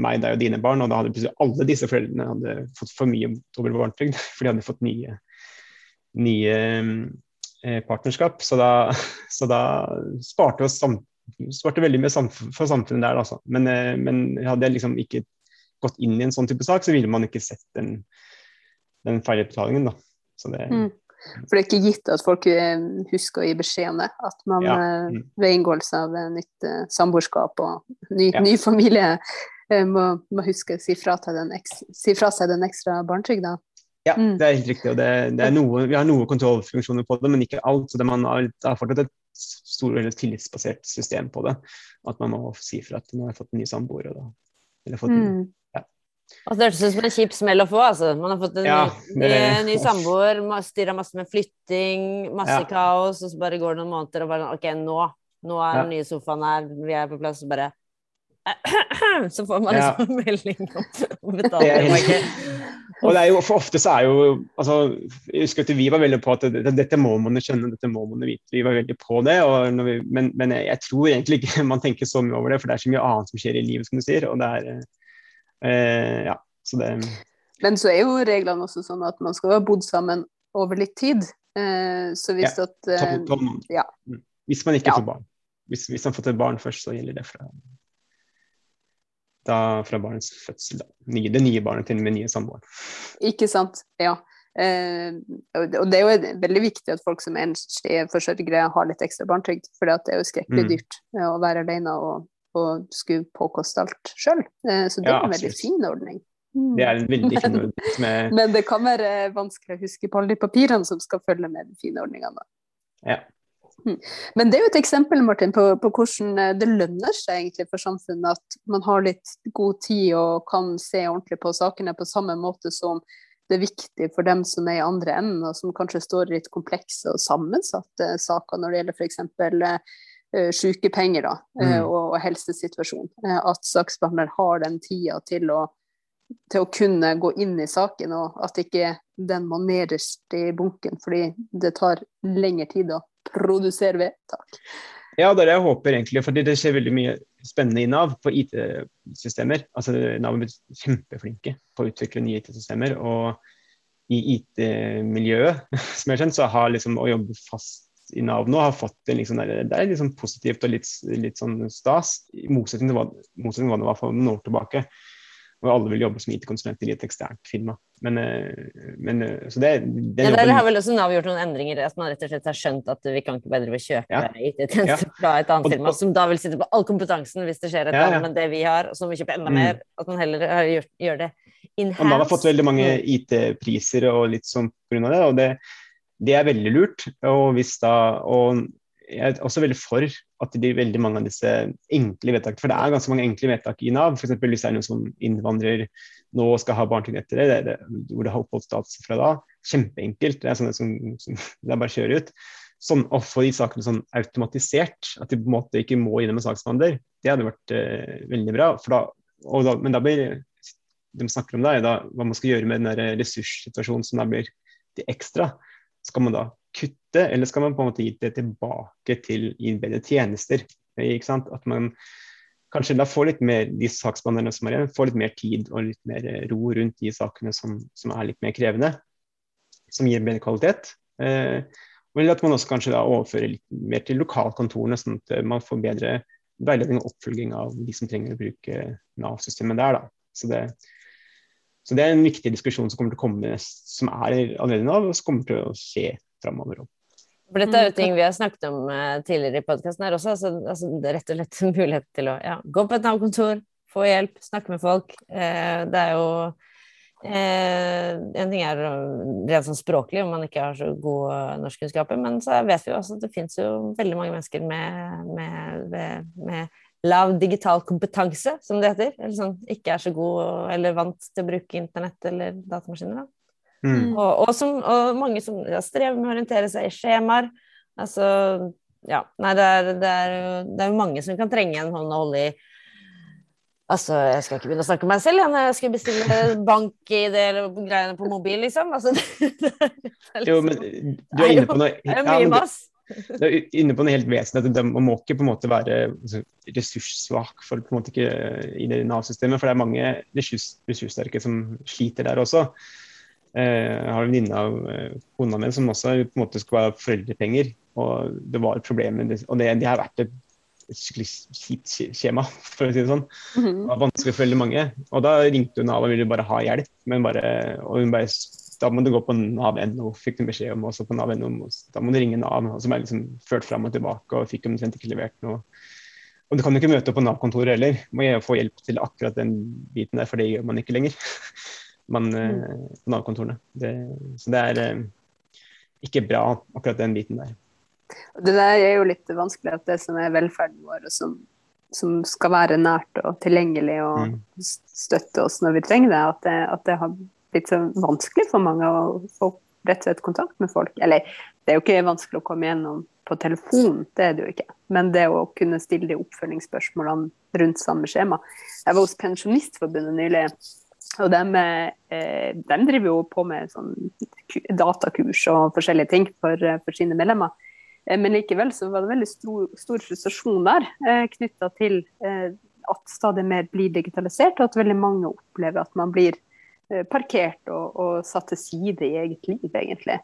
meg, deg og dine barn. Og da hadde plutselig alle disse foreldrene hadde fått for mye dobbel barnetrygd, for de hadde fått nye, nye eh, partnerskap. Så da, så da sparte oss sam, sparte veldig mye samf for samfunnet der, altså. Men, eh, men hadde jeg liksom ikke gått inn i en sånn type sak, så ville man ikke sett den, den feilutbetalingen, da. Så det, mm. For det er ikke gitt at folk eh, husker å gi beskjed om det. At man Ja. eh, Mm. ved inngåelse av eh, nytt samboerskap og ny, Ja. ny familie må, må huske å si fra, til den eks, si fra seg den ekstra barnetrygda. Ja, Mm. det er helt riktig. og det, det er noe, Vi har noe kontrollfunksjoner på det, men ikke alt. så det man har, det har fortsatt et stor, eller tillitsbasert system på det. At man må si fra at man har fått en ny samboer. Eller fått en, Og det hørtes ut som en kjip smell å få, altså. Man har fått en Ja, ny, det- ny, ny samboer, stirra masse med flytting, masse Ja. kaos, og så bare går det noen måneder og bare OK, nå, nå er Ja. den nye sofaen her, vi er på plass, og bare Så får man Ja. liksom melding om betaling. Og det er jo, for ofte så er jo altså, Jeg husker at vi var veldig på at dette, dette må man skjønne, dette må man vite. Vi var veldig på det. Vi, men, men jeg, jeg tror egentlig ikke man tenker så mye over det, for det er så mye annet som skjer i livet, som du sier. Og det er eh, Ja, så det Men så er jo reglene også sånn at man skal ha bodd sammen over litt tid. Eh, så hvis at eh, tolv måneder. ja. Mm. Hvis man ikke Ja. får barn. Hvis, hvis man får til barn først, så gjelder det fra da fra barnets fødsel. Da. Nye, det nye barnet til med nye samboer. Ikke sant? Ja. Eh, og det er jo veldig viktig at folk som enslige forsørgere har litt ekstra barnetrygd, for det er jo skrekkelig Mm. dyrt eh, å være alene og, og skulle påkoste alt sjøl. Eh, så det Ja, er en veldig fin ordning. Mm. Det er en veldig fin ordning er Men det kan være vanskelig å huske på alle de papirene som skal følge med de fine ordningene. Ja. Men det er jo et eksempel Martin, på, på hvordan eh, det lønner seg egentlig for samfunnet at man har litt god tid og kan se ordentlig på sakene på samme måte som det er viktig for dem som er i andre enden, og som kanskje står i litt komplekse og sammensatte saker når det gjelder f.eks. Uh, sykepenger da, eh, Mm. og, og helsesituasjon. Eh, at saksbehandler har den tida til å, til å kunne gå inn i saken, og at ikke den må nederst i bunken fordi det tar lengre tid å produsere vedtak. Ja, det er det jeg håper egentlig, fordi det skjer veldig mye spennende i Nav på IT-systemer. Altså Nav er kjempeflinke på å utvikle nye IT-systemer. Og i IT-miljøet, som jeg har kjent, så har liksom å jobbe fast i Nav nå har fått en liksom Det er liksom positivt og litt, litt sånn stas, i motsetning til hva, motsetning til hva det var for noen år tilbake. Hvor alle vil jobbe som IT-konsulenter i et eksternt firma. Men, eh, men eh, så det, Ja, der har vel også Nav gjort noen endringer, at man rett og slett har skjønt at vi kan ikke bedre ved kjøpe Ja. IT-tjenester fra et annet Og- firma, som da vil sitte på all kompetansen hvis det skjer et Ja, eller ja. annet med det vi har, og som vil vi kjøpe enda Mm. mer. At man heller har gjort, gjør det in-house. Og Nav har fått veldig mange. IT-priser og litt sånn pga. det, og det, det er veldig lurt. Og, hvis da, og jeg er også veldig for at det blir veldig mange av disse enkle vedtakene. For det er ganske mange enkle vedtak i Nav. F.eks. hvis det er noen som innvandrer nå og skal ha barnetrygd etter det, det, hvor det har oppholdstillatelse fra da. Kjempeenkelt. Det er sånne som, som det er bare å kjøre ut. Sånn, å få de sakene sånn automatisert, at de på en måte ikke må innom en saksbehandler, det hadde vært eh, veldig bra. Da, da, men da blir de snakker om det, da hva man skal gjøre med den der ressurssituasjonen som da blir det ekstra. Skal man da kutte, eller skal man på en måte gi det tilbake til gi bedre tjenester? Ikke sant? At man kanskje da får litt mer, de saksbehandlerne som er igjen, får litt mer tid og litt mer eh, ro rundt de sakene som, som er litt mer krevende. Som gir bedre kvalitet. Eh, eller at man også kanskje da overfører litt mer til lokalkontorene, sånn at eh, man får bedre veiledning og oppfølging av de som trenger å bruke Nav-systemet der. da. Så det, så det er en viktig diskusjon som kommer til å komme, som er allerede nå, og som kommer til å skje framover. For dette er jo Mm, ting vi har snakket om eh, tidligere i podkasten her også. Altså, altså, det er rett og slett en mulighet til å ja, gå på et Nav-kontor, få hjelp, snakke med folk. Eh, det er jo eh, En ting er rent sånn språklig, om man ikke har så gode norskkunnskaper, men så vet vi jo også at det finnes jo veldig mange mennesker med, med, med, med lav digital kompetanse, som det heter. Eller sånn ikke er så god eller vant til å bruke internett eller datamaskiner. da. Mm. Og, og, som, og mange som ja, strever med å orientere seg i skjemaer. Altså, ja. Nei, det er, det, er, det er jo mange som kan trenge en hånd å holde i. Altså, jeg skal ikke begynne å snakke om meg selv, jeg, jeg skal bestille bank-ID eller greiene på mobil, liksom. Altså, det, det er liksom, Jo, men du er inne på noe det ja, men du, er inne på noe helt vesentlig. at Man må ikke på en måte være altså, ressurssvak for på en måte ikke i det Nav-systemet. For det er mange ressurssterke som sliter der også. Eh, jeg har en venninne av eh, kona mi som også på en måte skulle ha foreldrepenger. Og det var et problem. Og det, det har vært et skikkelig kjipt skjema, for å si det sånn. Mhm. Det var vanskelig for veldig mange. Og da ringte hun Nav og ville bare ha hjelp. Men bare, og hun bare da må du gå på Nav.no, fikk du beskjed om også på Nav.no. Da må du ringe Nav. Og så ble jeg liksom ført fram og tilbake og fikk omtrent ikke levert noe. Og du kan jo ikke møte opp på Nav-kontoret heller. Må jeg få hjelp til akkurat den biten der, for det gjør man ikke lenger. man, eh, mm. på Nav-kontorene. Så det er eh, ikke bra, akkurat den biten der. Det der er jo litt vanskelig at det som er velferden vår, og som, som skal være nært og tilgjengelig og mm. støtte oss når vi trenger det, at det, at det har litt så vanskelig for mange å få rett og slett kontakt med folk. Eller det er jo ikke vanskelig å komme gjennom på telefon, det er det jo ikke. Men det å kunne stille de oppfølgingsspørsmålene rundt samme skjema. Jeg var hos Pensjonistforbundet nylig, og de, eh, de driver jo på med sånn datakurs og forskjellige ting for, for sine medlemmer. Eh, men likevel så var det veldig stor, stor frustrasjon der eh, knytta til eh, at stadig mer blir digitalisert, og at veldig mange opplever at man blir Eh, parkert og, og, satt til side i eget liv, egentlig.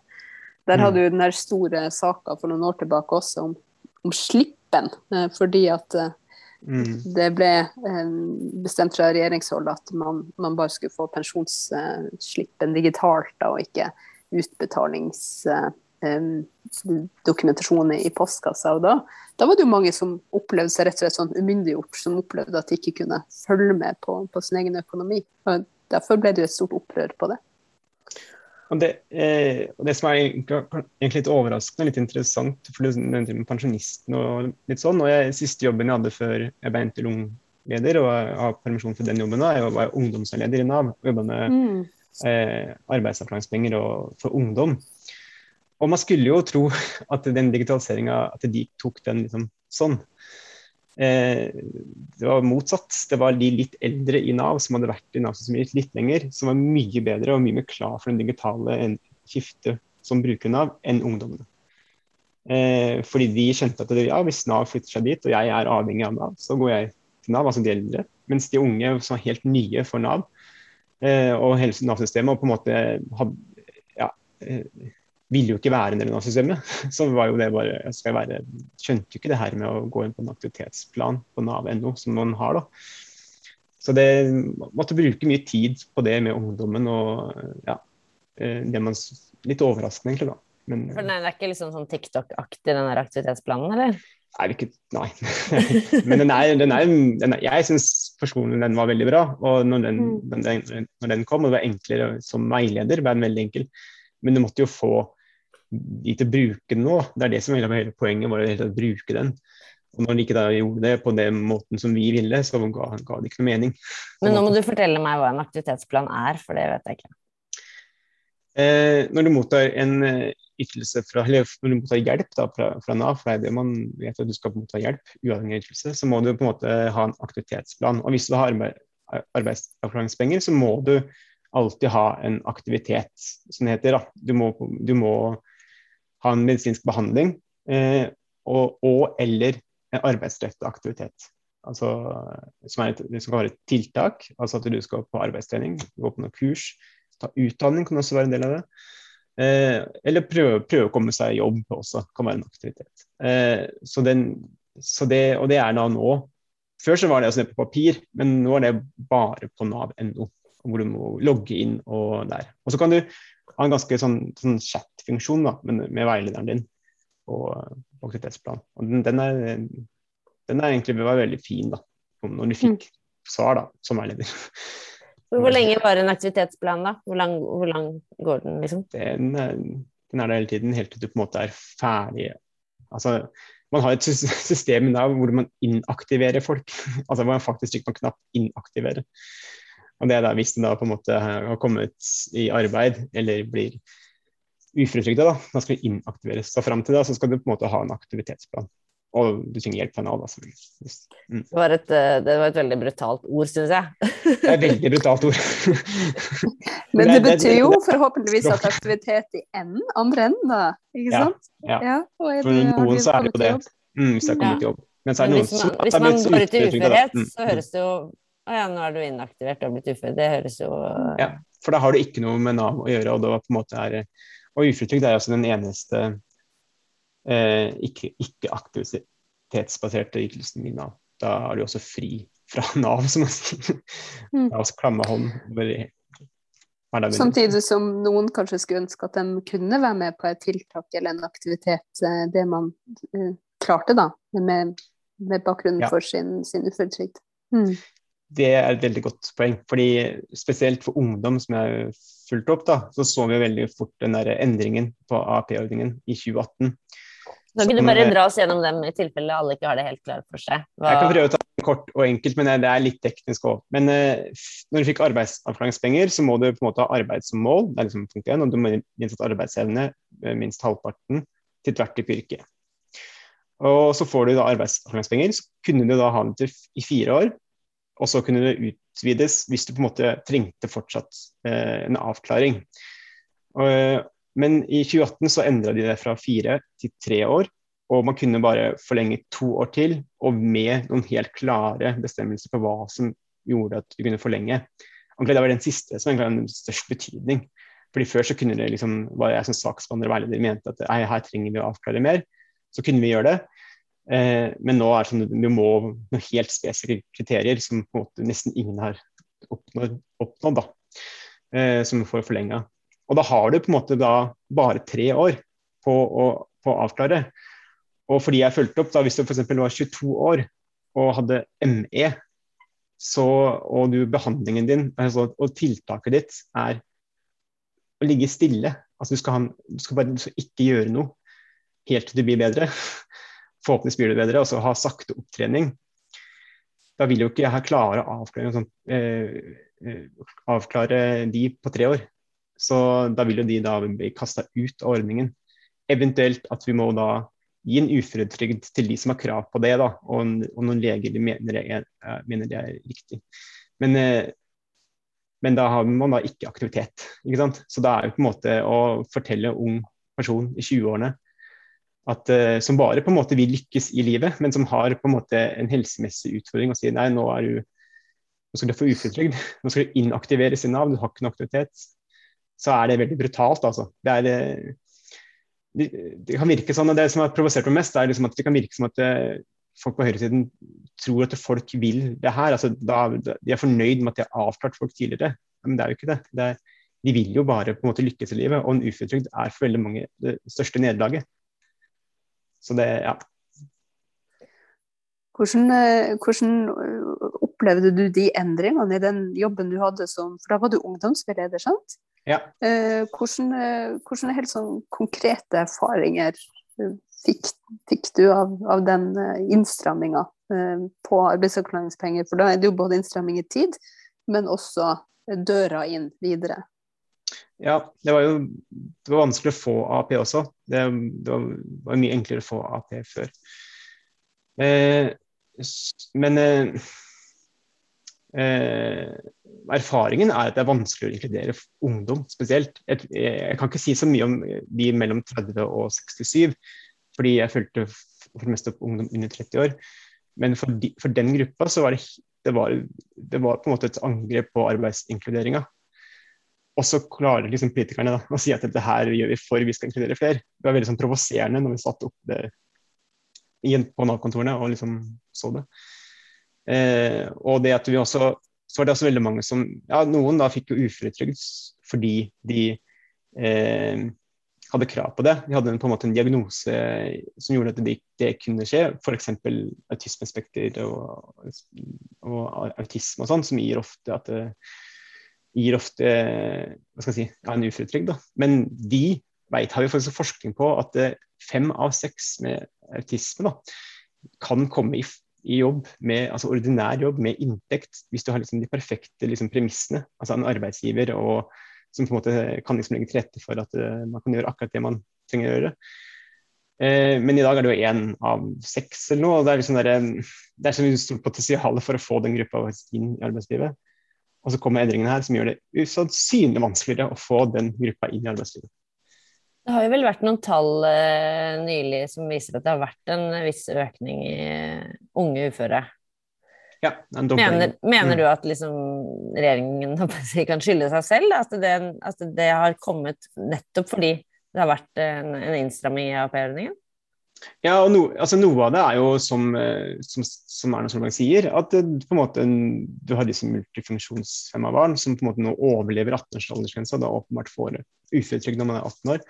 Der hadde du mm. den der store saka for noen år tilbake også om, om slippen, eh, fordi at eh, mm. det ble bestemt fra regjeringshold at man, man bare skulle få pensjonsslippen digitalt, da, og ikke utbetalingsdokumentasjon i postkassa. Og da, da, var det jo mange som opplevde seg rett og slett sånn umyndiggjort, som opplevde at de ikke kunne følge med på, på sin egen økonomi. Og Derfor ble det et stort opprør på det. Og det, eh, og det, som er egentlig litt overraskende, litt interessant, for du nevnte med pensjonisten og litt sånn, og jeg, siste jobben jeg hadde før jeg ble NTLUNG-leder, og jeg har permisjon for den jobben da, jeg var ungdomsleder i Nav og jobba med mm. eh, arbeidsavklaringspenger for ungdom. Og man skulle jo tro at den digitaliseringa, at de tok den liksom sånn. Eh, det var motsatt. Det var de litt eldre i Nav som hadde vært i Nav-systemet litt lenger, som var mye bedre og mye mer klar for den digitale skiftet som bruker Nav, enn ungdommene. Eh, fordi de skjønte at ja, hvis Nav flytter seg dit, og jeg er avhengig av Nav, så går jeg til Nav, altså de eldre. Mens de unge som er helt nye for Nav eh, og Nav-systemet, og på en måte ja, ville jo ikke være en del av systemet. Så var jo det bare, jeg skal være, skjønte jo ikke det her med å gå inn på en aktivitetsplan på Nav.no, som man har. da. Så det måtte bruke mye tid på det med ungdommen. og ja, eh, det man, Litt overraskende, egentlig. da. Men, For den er ikke liksom sånn TikTok-aktig, den der aktivitetsplanen, eller? Er ikke, nei. Men den er, den er, den er jeg syns personlig den var veldig bra. Og når den, mm. den, når den kom, og det var enklere som veileder, ble den veldig enkel. Men du måtte jo få å bruke den nå. Det er det som hele poenget, var å bruke den. Og når de ikke da gjorde det på den måten som vi ville, så ga, ga det ikke noe mening. Men nå må du fortelle meg hva en aktivitetsplan er, for det vet jeg ikke. Eh, når du mottar en eh, ytelse fra, eller når du mottar hjelp da, fra, fra, Nav, for det er det man vet at du skal motta hjelp, uavhengig av ytelse, så må du på en måte ha en aktivitetsplan. Og hvis du har arbeid, arbeidsavklaringspenger, så må du alltid ha en aktivitet, som det heter. Du må, du må ha en medisinsk behandling eh, og, og, eller en arbeidsrettet aktivitet. Altså, som, er et, som kan være et tiltak, altså at du skal på arbeidstrening, gå på noen kurs. Ta utdanning kan også være en del av det. Eh, eller prøve, prøve, å komme seg i jobb også, kan være en aktivitet. Eh, så den, så det, og det er da nå. Før så var det altså på papir, men nå er det bare på nav.no, hvor du må logge inn og der. Og så kan du ha en ganske sånn, sånn chat-funksjon med, med, veilederen din på, på aktivitetsplan. Og den, den, er, den er egentlig var veldig fin da, når du fikk mm. svar da, som veileder. Hvor lenge var en aktivitetsplan, da? Hvor lang, hvor lang går den, liksom? Den, den, er der hele tiden, helt til du på en måte er ferdig. Altså, man har et system da hvor man inaktiverer folk. altså hvor man faktisk trykker på en knapp 'inaktivere'. Og det er da hvis du da på en måte har kommet i arbeid eller blir uføretrygda, da, da skal du inaktiveres. Så fram til da så skal du på en måte ha en aktivitetsplan. Og du trenger hjelp fra Nav. Altså. Mm. Det, var et, eh, det, var et, veldig brutalt ord, syns jeg. det er et veldig brutalt ord. Men det, betyr jo forhåpentligvis at aktivitet i enden, andre enden, da. Ikke sant? Ja. ja. For noen så er det jo det. Mm, hvis det er kommet i jobb. Men, Men hvis, man, hvis man går ut i uførhet, mm, så høres det jo å ja, nå er du inaktivert og blitt ufør. Det høres jo Ja, for da har du ikke noe med Nav å gjøre, og det var på en måte er Og uføretrygd er altså den eneste eh, ikke-aktivitetsbaserte ikke ytelsen i Nav. Da er du også fri fra Nav, som man sier. Mm. Altså klamme hånd Samtidig som noen kanskje skulle ønske at de kunne være med på et tiltak eller en aktivitet, eh, det man uh, klarte, da, med, med bakgrunnen ja. for sin, sin uføretrygd. Mm. Det er et veldig godt poeng. fordi Spesielt for ungdom som jeg fulgte opp, da, så så vi veldig fort den der endringen på AAP-ordningen i 2018. Kan ikke du bare dra oss gjennom dem i tilfelle alle ikke har det helt klart for seg? Hva... Jeg kan prøve å ta det kort og enkelt, men det er litt teknisk òg. Men uh, når du fikk arbeidsavklaringspenger, så må du på en måte ha arbeid som mål. Det er liksom punkt én. Og du må minst arbeidsevne minst halvparten til hvert type yrke. Og så får du da arbeidsavklaringspenger. Så kunne du da ha den til i fire år. Og så kunne det utvides hvis du på en måte trengte fortsatt eh, en avklaring. Og, men i 2018 så endra de det fra fire til tre år, og man kunne bare forlenge to år til, og med noen helt klare bestemmelser på hva som gjorde at du kunne forlenge. det var den siste som egentlig hadde størst betydning. Fordi Før så kunne det liksom, var jeg som saksbehandler og veileder mente at her trenger vi å avklare mer. Så kunne vi gjøre det. Eh, men nå er det sånn du må noen helt spesifikke kriterier som på en måte nesten ingen har oppnådd, oppnådd da, eh, som får forlenga. Og da har du på en måte da bare tre år på å, på å avklare. Og fordi jeg fulgte opp, da hvis du f.eks. var 22 år og hadde ME, så, og du, behandlingen din altså, og tiltaket ditt er å ligge stille. Altså du skal, ha, du skal bare ikke gjøre noe helt til du blir bedre. Forhåpentligvis blir det bedre, og så ha sakte opptrening. Da vil jo ikke jeg klare å avklare, sånn, eh, eh, avklare de på tre år. Så da vil jo de da bli kasta ut av ordningen. Eventuelt at vi må da gi en uføretrygd til de som har krav på det, da, og, og noen leger mener, er, mener det er riktig. Men, eh, men, da har man da ikke aktivitet. Ikke sant? Så da er jo på en måte å fortelle ung person i 20-årene at, uh, som bare på en måte vil lykkes i livet, men som har på en måte en helsemessig utfordring og sier nei, nå, er du, nå skal du få uføretrygd, nå skal du inaktiveres i Nav, du har ikke noe aktivitet så er det veldig brutalt, altså. Det, er, eh, det, det kan virke sånn, og det som har provosert meg mest, er liksom at det kan virke som at eh, folk på høyresiden tror at folk vil det her. Altså, da, de er fornøyd med at de har avklart folk tidligere. Men det er jo ikke det. det er, de vil jo bare på en måte lykkes i livet, og en uføretrygd er for veldig mange det største nederlaget. Så det, ja. Hvordan, eh, hvordan, opplevde du de endringene i den jobben du hadde som For da var du ungdomsveileder, sant? Ja. Eh, hvordan, eh, hvordan helt sånn konkrete erfaringer eh, fikk, fikk du av, av den innstramminga på arbeidsavklaringspenger? For da er det jo både innstramming i tid, men også døra inn videre. Ja, det var jo det var vanskelig å få AP også. Det, det var, var, mye enklere å få AP før. Eh, men eh, Eh, erfaringen er at det er vanskelig å inkludere ungdom spesielt. Jeg, jeg, kan ikke si så mye om de mellom 30 og 67, fordi jeg fulgte for det meste opp ungdom under 30 år. Men for, de, for den gruppa så var det, det, var, det var på en måte et angrep på arbeidsinkluderinga. Og så klarer liksom politikerne da, å si at dette her gjør vi for vi skal inkludere flere. Det var veldig sånn provoserende når vi satt opp det på Nav-kontorene og liksom så det. Eh, og det at vi også så var det også veldig mange som ja, Noen da fikk jo uføretrygd fordi de eh, hadde krav på det. De hadde på en måte en diagnose som gjorde at det, det kunne skje, f.eks. autismespekter og, og, autisme og sånn, som gir ofte at det gir ofte hva skal jeg si, ja, en uføretrygd. Men de vet, har jo faktisk forskning på at fem av seks med autisme da, kan komme i i jobb, med, altså ordinær jobb med inntekt, hvis du har liksom de perfekte liksom premissene. Altså en arbeidsgiver og, som på en måte kan liksom legge til rette for at uh, man kan gjøre akkurat det man trenger å gjøre. Eh, men i dag er det jo én av seks eller noe. og Det er liksom der, det er så stort potensial for å få den gruppa inn i arbeidslivet. Og så kommer endringene her som gjør det usannsynlig vanskeligere å få den gruppa inn i arbeidslivet. Det har jo vel vært noen tall eh, nylig som viser at det har vært en viss økning i unge uføre. Ja, mener, mener, mm. du at liksom, regjeringen kan skylde seg selv? At det, at det, har kommet nettopp fordi det har vært en, en innstramming i AAP-ordningen? Ja, og no, altså Noe av det er jo som, eh, som, som Erna Solberg sier, at det, på en måte, du har disse multifunksjonshemma barn som på en måte nå overlever 18 års aldersgrensa og da åpenbart får uføretrygd når man er 18 år.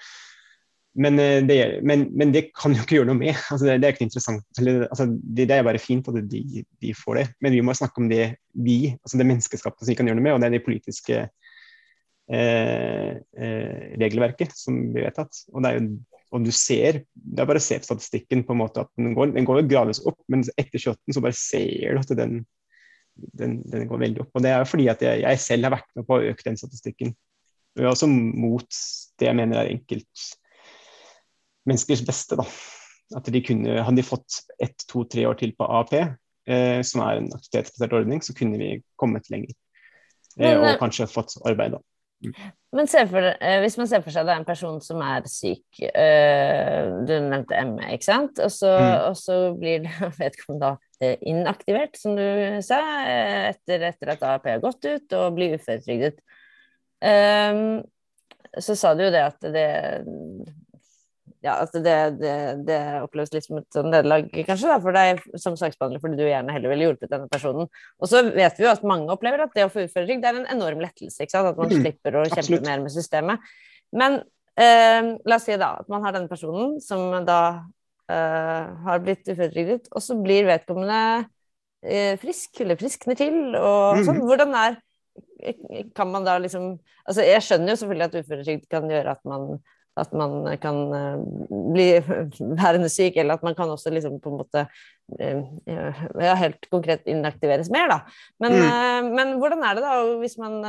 Men eh, det, men, men det, kan jo ikke gjøre noe med. Altså det, det, er ikke interessant. Eller, altså det, det, er bare fint at de, de, får det. Men vi må snakke om det vi, altså det menneskeskapte som vi kan gjøre noe med, og det er det politiske eh, eh, regelverket som blir vedtatt. Og, det er jo, og, du ser, det er bare å se på statistikken på en måte at den går, den går gradvis opp, men etter 28 så bare ser du at den, den, den, går veldig opp. Og det er jo fordi at jeg, jeg selv har vært med på å øke den statistikken. Og jeg er også mot det jeg mener er enkelt menneskers beste. Da. At de kunne, Hadde de fått ett, to, tre år til på AAP, eh, som er en aktivitetsbasert ordning, så kunne vi kommet lenger. Eh, og eh, kanskje fått arbeid, da. Men for, eh, hvis man ser for seg det er en person som er syk, eh, du nevnte ME, ikke sant, og så, mm. og så blir vedkommende da eh, inaktivert, som du sa, etter, etter at AAP har gått ut, og blir uføretrygdet. Um, så sa du jo det at det ja, altså det, det, det, oppleves litt som et sånn nederlag, kanskje, da, for deg som saksbehandler, fordi du gjerne heller ville hjulpet denne personen. Og så vet vi jo at mange opplever at det å få uføretrygd er en enorm lettelse, ikke sant? at man mm, slipper å kjempe absolutt. mer med systemet. Men eh, la oss si da at man har denne personen som da eh, har blitt uføretrygdet, og så blir vedkommende eh, frisk, eller friskner til, og sånn. Mm. Hvordan er kan man da liksom Altså, jeg skjønner jo selvfølgelig at uføretrygd kan gjøre at man at man kan eh, bli værende syk, eller at man kan også liksom på en måte eh, ja, helt konkret inaktiveres mer, da. Men, mm. Eh, men, hvordan er det da hvis man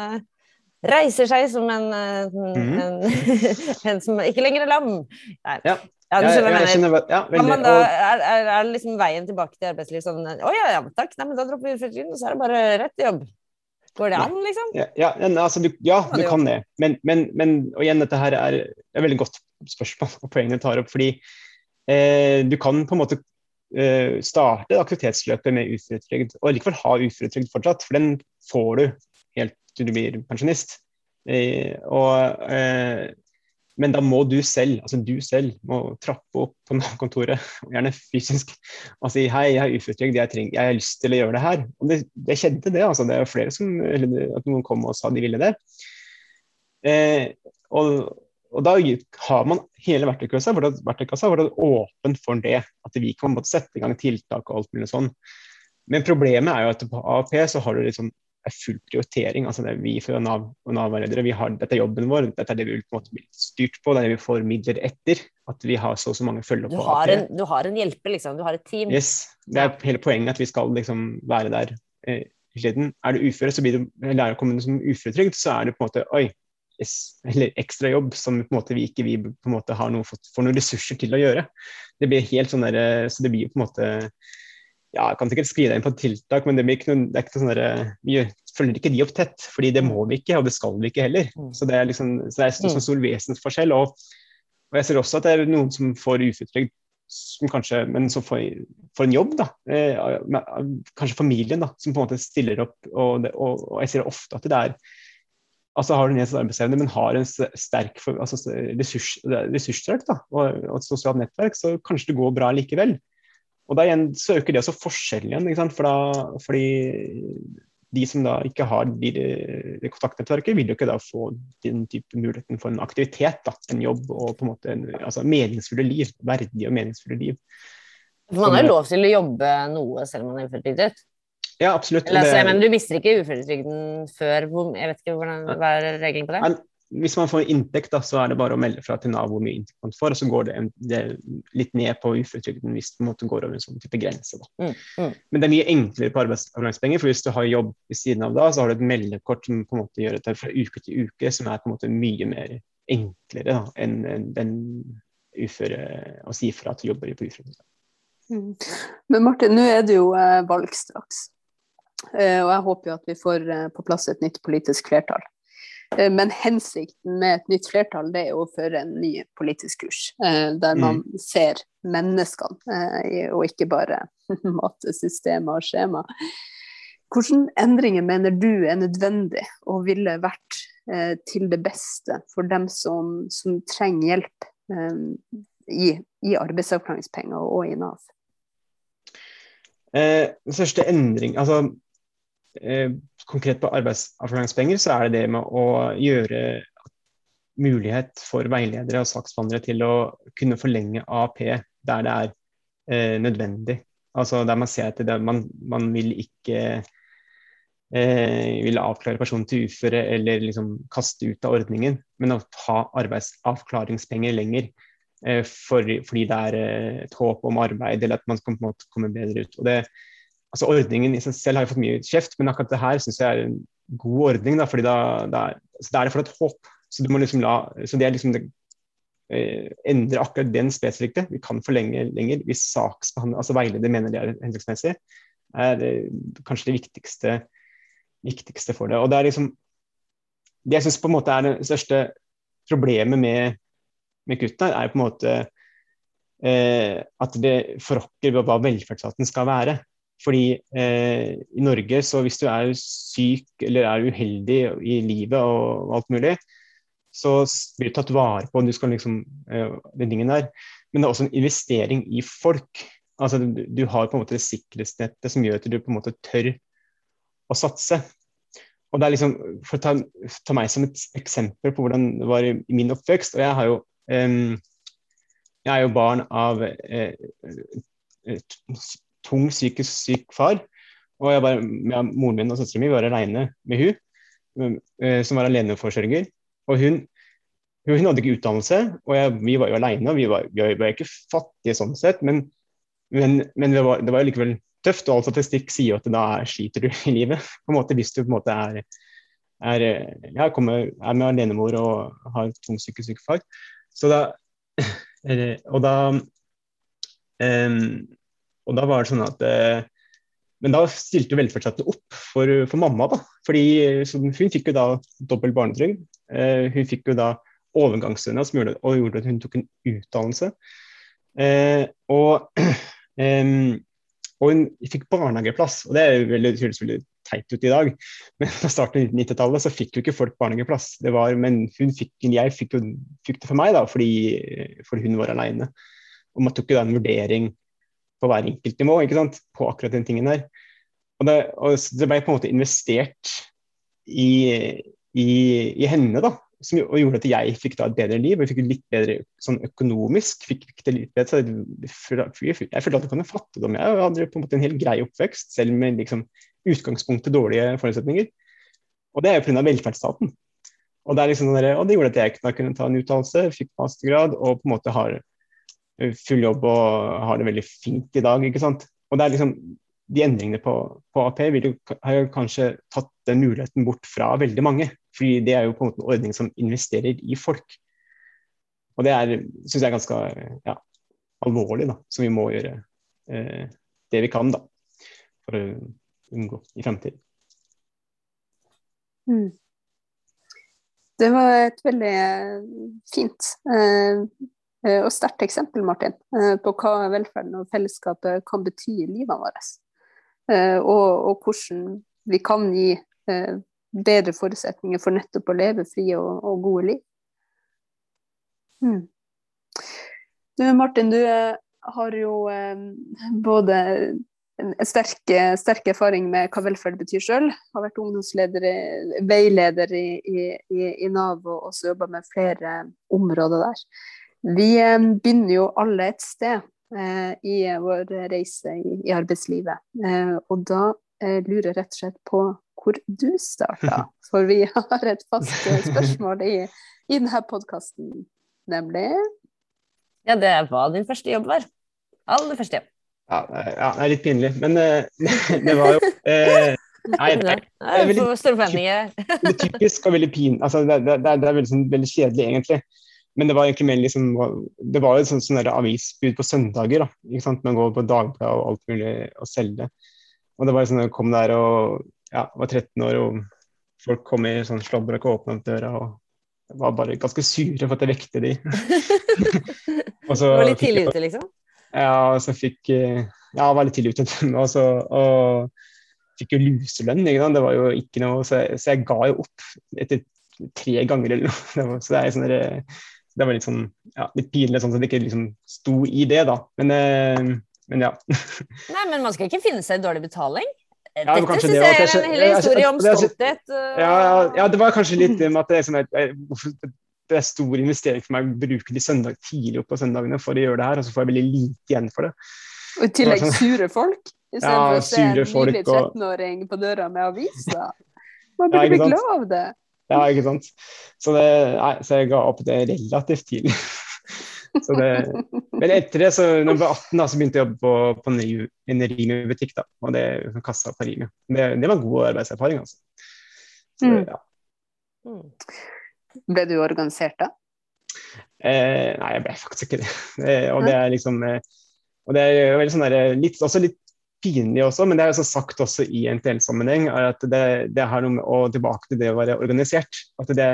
reiser seg som en, mm. en, en som ikke lenger er lam? Nei. Ja. Ja, du skjønner hva jeg mener. Ja, veldig, da, er, er, er, liksom veien tilbake til arbeidslivet sånn Å ja, ja, takk, nei, men da dropper vi uføretrygden, og så er det bare rett til jobb. Går det an, liksom? Ja, ja, altså, du, ja du kan det. Men, men, men, og igjen, dette her er et veldig godt spørsmål og poenget du tar opp. Fordi eh, du kan på en måte eh, starte aktivitetsløpet med uføretrygd, og likevel ha uføretrygd fortsatt. For den får du helt til du blir pensjonist. Eh, og eh, men da må du selv, altså du selv, må trappe opp på Nav-kontoret, gjerne fysisk, og si hei, jeg har uføretrygd, jeg, jeg, har lyst til å gjøre det her. Og det, jeg kjente det, altså. Det er flere som, at noen kom og sa de ville det. Eh, og, og, da har man hele verktøykassa hvor det er åpen for det. At vi kan sette i gang tiltak og alt mulig sånn. Men problemet er jo at på AAP så har du liksom er full prioritering. altså det er Vi fra Nav og Nav-veiledere, vi har, dette er jobben vår, dette er det vi på en måte bli styrt på, det er det vi får midler etter. At vi har så og så mange følger på. Har en, du har en hjelper, liksom? Du har et team? Yes. Det er hele poenget at vi skal liksom være der eh, tiden. Er du uføre, så blir du lærer å komme som uføretrygd, så er det på en måte oi, yes, eller ekstra jobb som på en måte vi ikke vi på en måte har noe, får noen ressurser til å gjøre. Det blir helt sånn der, så det blir på en måte ja, jeg kan sikkert skrive deg inn på tiltak, men det ikke noen, det er ikke sånn der, vi følger ikke de opp tett. fordi det må vi ikke, og det skal vi ikke heller. Mm. Så det er liksom, så det er en sånn stor vesensforskjell. Og, og, jeg ser også at det er noen som får uføretrygd, men som får, får en jobb. da, eh, Kanskje familien da, som på en måte stiller opp. Og, det, og, og jeg ser ofte at det er altså har du nedsatt arbeidsevne, men har en sterk altså ressurs, ressurssterk og, og et sosialt nettverk, så kanskje det går bra likevel. Og da igjen så øker det også forskjellen igjen, ikke sant? For da, fordi de som da ikke har de, de kontaktnettverket, vil jo ikke da få den type muligheten for en aktivitet, da, en jobb og på en måte en, altså meningsfulle liv. Verdige og meningsfulle liv. Man har jo lov til å jobbe noe selv om man er uføretrygdet? Ja, absolutt. Eller, altså, men du mister ikke uføretrygden før Jeg vet ikke hvordan, hva er regelen på det? Hvis man får inntekt, da, så er det bare å melde fra til Nav hvor mye inntekt man får, og så går det, en, det litt ned på uføretrygden hvis det går over en sånn type grense. Mm, mm. Men det er mye enklere på arbeidsavgangspenger, for hvis du har jobb ved siden av da, så har du et meldekort som på en måte gjør det fra uke til uke, som er på en måte mye mer enklere da, enn en, en, uføre å si fra at du jobber på uføretrygd. Mm. Men Martin, nå er det jo eh, valg straks. Eh, og jeg håper jo at vi får eh, på plass et nytt politisk flertall. Eh, men hensikten med et nytt flertall det er å føre en ny politisk kurs, eh, der man Mm. ser menneskene, eh, og ikke bare matesystemer og skjema. Hvilke endringer mener du er nødvendig og ville vært til det beste for dem som, som trenger hjelp i, i arbeidsavklaringspenger og i Nav? Eh, den største endring, altså Konkret på arbeidsavklaringspenger så er det det med å gjøre mulighet for veiledere og saksbehandlere til å kunne forlenge AAP der det er eh, nødvendig. Altså Der man ser at det, man, man vil ikke eh, vil avklare personen til uføre eller liksom kaste ut av ordningen, men å ha arbeidsavklaringspenger lenger. Eh, for, fordi det er eh, et håp om arbeid, eller at man kan på en måte komme bedre ut. Og det, altså Ordningen i seg selv har jo fått mye kjeft, men akkurat det her syns jeg er en god ordning. Da, fordi da, da, så da er det for et håp. Så, du må liksom la, så det er liksom det, eh, endre akkurat den spesifikke. Vi kan forlenge lenger hvis saksbehandler, altså veileder mener det er hensiktsmessig. er eh, kanskje det viktigste, viktigste for det. Og det er liksom Det jeg syns er det største problemet med, med kuttene, er på en måte eh, at det forrokker hva velferdsstaten skal være. Fordi eh, i Norge, så hvis du er syk eller er uheldig i livet og alt mulig, så blir du tatt vare på. Du skal liksom, eh, den tingen der. Men det er også en investering i folk. Altså, du, du har på en måte det sikkerhetsnettet som gjør at du på en måte tør å satse. Og det er liksom, For å ta, ta meg som et eksempel på hvordan det var i, min oppvekst og Jeg har jo eh, jeg er jo barn av eh, tung psykisk syk far. Og jeg var, ja, moren min og søsteren min var alene med hun, eh, som var aleneforsørger. Og hun, hun, hadde ikke utdannelse, og jeg, vi var jo alene. Vi vi var ikke fattige sånn sett, men, men, men det, var, det var likevel tøft. Og all statistikk sier jo at da sliter du i livet. på en måte Hvis du på en måte er, er, ja, kommer, er med alenemor og har tung psykisk syk far. Så da, og da um, og da var det sånn at eh, Men da stilte velferdsstaten opp for, for, mamma, da. Fordi hun fikk jo da dobbel barnetrygd. Eh, hun fikk jo da overgangsstønad som gjorde, og gjorde at hun tok en utdannelse. Eh, og, og hun fikk barnehageplass, og det jo høres veldig teit ut i dag. Men på starten av 90-tallet så fikk jo ikke folk barnehageplass. Det var, men fikk, jeg fikk, jo, fikk det for meg, da, fordi, fordi hun var aleine. Og man tok jo da en vurdering på hver enkelt nivå ikke sant? på akkurat den tingen der. Og det, og det ble på en måte investert i, i, i henne, da, som og gjorde at jeg fikk da et bedre liv. Jeg fikk litt bedre sånn økonomisk. fikk, fikk det litt bedre, Jeg følte at det kom en fattigdom. Jeg hadde på en måte en helt grei oppvekst, selv med liksom, utgangspunktet dårlige forutsetninger. Og det er jo pga. velferdsstaten. Og det, liksom, og det gjorde at jeg kunne ta en utdannelse, fikk mastergrad og på en måte har full jobb og har det veldig fint i dag. ikke sant? Og det er liksom, De endringene på, på AP vil jo, har jo kanskje tatt den muligheten bort fra veldig mange. fordi det er jo på en måte en ordning som investerer i folk. Og det er, syns jeg er ganske ja, alvorlig, da, så vi må gjøre eh, det vi kan da, for å unngå i fremtiden. Mm. Det var et veldig fint eh, og sterkt eksempel, Martin, på hva velferden og fellesskapet kan bety i livet vårt. Og, og hvordan vi kan gi bedre forutsetninger for nettopp å leve frie og, og gode liv. Hmm. Du, Martin, du har jo både en sterk, sterk erfaring med hva velferd betyr sjøl. Har vært ungdomsleder, veileder i, i, i Nav og også jobba med flere områder der. Vi begynner jo alle et sted eh, i vår reise i, arbeidslivet. Eh, og da eh, lurer jeg rett og slett på hvor du starta. For vi har et fast spørsmål i, i denne podkasten, nemlig Ja, det er hva din første jobb var. Aller første jobb. Ja, ja det er litt pinlig, men det var jo Nei, det er, det er veldig, er typisk og veldig pin, altså det, det, det, er veldig, sånn, veldig kjedelig, egentlig. Men det var egentlig mer liksom Det var jo sånn, sånn avisbud på søndager. da, ikke sant, Man går på Dagbladet og alt mulig og selger. det. Og det var sånn jeg kom der og ja, var 13 år, og folk kom i sånn slåbrok og åpna døra. og var bare ganske sure for at jeg vekte de. så, du var litt tidlig ute, liksom? Ja, og så fikk Ja, var litt tidlig ute. og, så, og fikk jo luselønn. Ikke sant? Det var jo ikke noe, så jeg, så jeg ga jo opp etter tre ganger eller noe. Så det er sånn det var litt sånn ja, litt pinlig sånn at det ikke liksom sto i det, da. Men, eh, men ja. Nei, men man skal ikke finne seg dårlig betaling? Ja, Dette syns jeg er en hel historie om stolthet. Ja, ja, ja, det var kanskje litt med at det er, sånn, det er stor investering for meg å bruke de søndag tidlig opp på søndagene for å gjøre det her, og så får jeg veldig lite igjen for det. Og i tillegg sånn, sure folk? Istedenfor ja, å se en nylig 13-åring på døra med aviser. Man burde ja, bli glad av det. Ja, ikke sant. Så, det, nei, så jeg ga opp det relativt tidlig. det, men etter det, så når jeg var 18, da, så begynte jeg å jobbe på, på en Rimi-butikk. da, og det kassa på Rimi. Det, det var god arbeidserfaring, altså. Så, mm. ja. Mm. Ble du organisert da? Eh, nei, jeg ble faktisk ikke det. det og det er liksom eh, og det er veldig sånn der, litt, også litt pinlig også, men det er også sagt også i NTL-sammenheng, er at det, det har noe med å tilbake til det å være organisert. At det,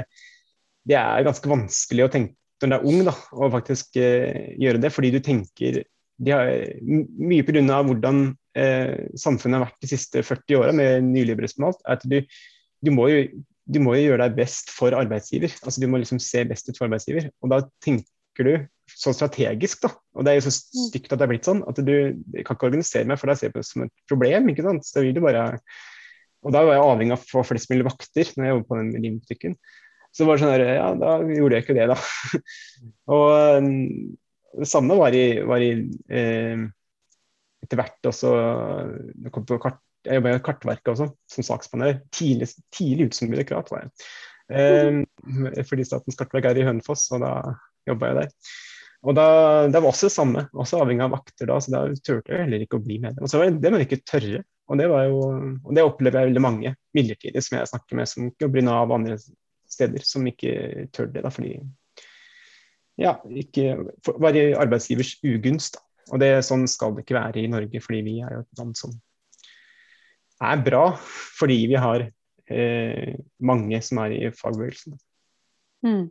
det er ganske vanskelig å tenke når du er ung, da, å faktisk eh, gjøre det. Fordi du tenker de har, Mye pga. hvordan eh, samfunnet har vært de siste 40 åra med nyliberalisme at du, du, må jo, du må jo gjøre deg best for arbeidsgiver. altså Du må liksom se best ut for arbeidsgiver. Og da tenker du så strategisk, da. Og det er jo så mm. stygt at det er blitt sånn. At du, kan ikke organisere meg for deg ser på det som et problem. ikke sant? Så vil du bare Og da var jeg avhengig av å få flest mulig vakter når jeg jobbet på den limbutikken. Så var det sånn der, ja, da gjorde jeg ikke det, da. og um, det samme var i, var i eh, etter hvert også Jeg kart, jeg jobba i Kartverket også, som sakspaneler. Tidlig, tidlig ut som byråkrat var jeg. Eh, fordi Statens kartverk er i Hønefoss, og da jobba jeg der. Og da, Det var også det samme, også avhengig av vakter da, så da turte jeg heller ikke å bli med. Og så var det, det man ikke tørre. Og det, jo, og det opplever jeg veldig mange midlertidig som jeg snakker med, som jobber i Nav og andre steder, som ikke tør det. da, fordi ja, ikke var i arbeidsgivers ugunst. Da. Og det, sånn skal det ikke være i Norge, fordi vi er jo et land som er bra fordi vi har eh, mange som er i fagbevegelsen. Mm.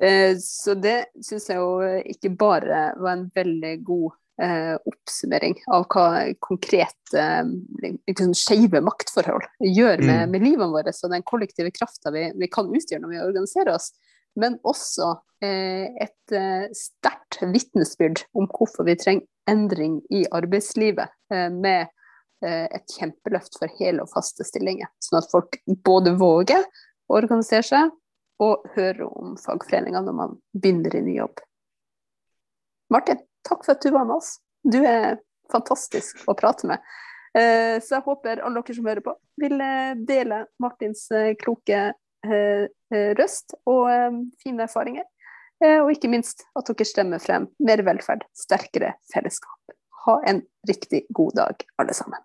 Eh, så det syns jeg jo ikke bare var en veldig god eh, oppsummering av hva konkrete liksom, skeive maktforhold gjør med, mm. med livene våre og den kollektive krafta vi, vi, kan utgjøre når vi organiserer oss. Men også eh, et eh, sterkt vitnesbyrd om hvorfor vi trenger endring i arbeidslivet. Eh, med eh, et kjempeløft for hele og faste stillinger. Sånn at folk både våger å organisere seg, og høre om fagforeninga når man begynner i ny jobb. Martin, takk for at du var med oss. Du er fantastisk å prate med. Eh, så jeg håper alle dere som hører på, vil eh, dele Martins eh, kloke røst og fine erfaringer. Og ikke minst at dere stemmer frem mer velferd, sterkere fellesskap. Ha en riktig god dag, alle sammen.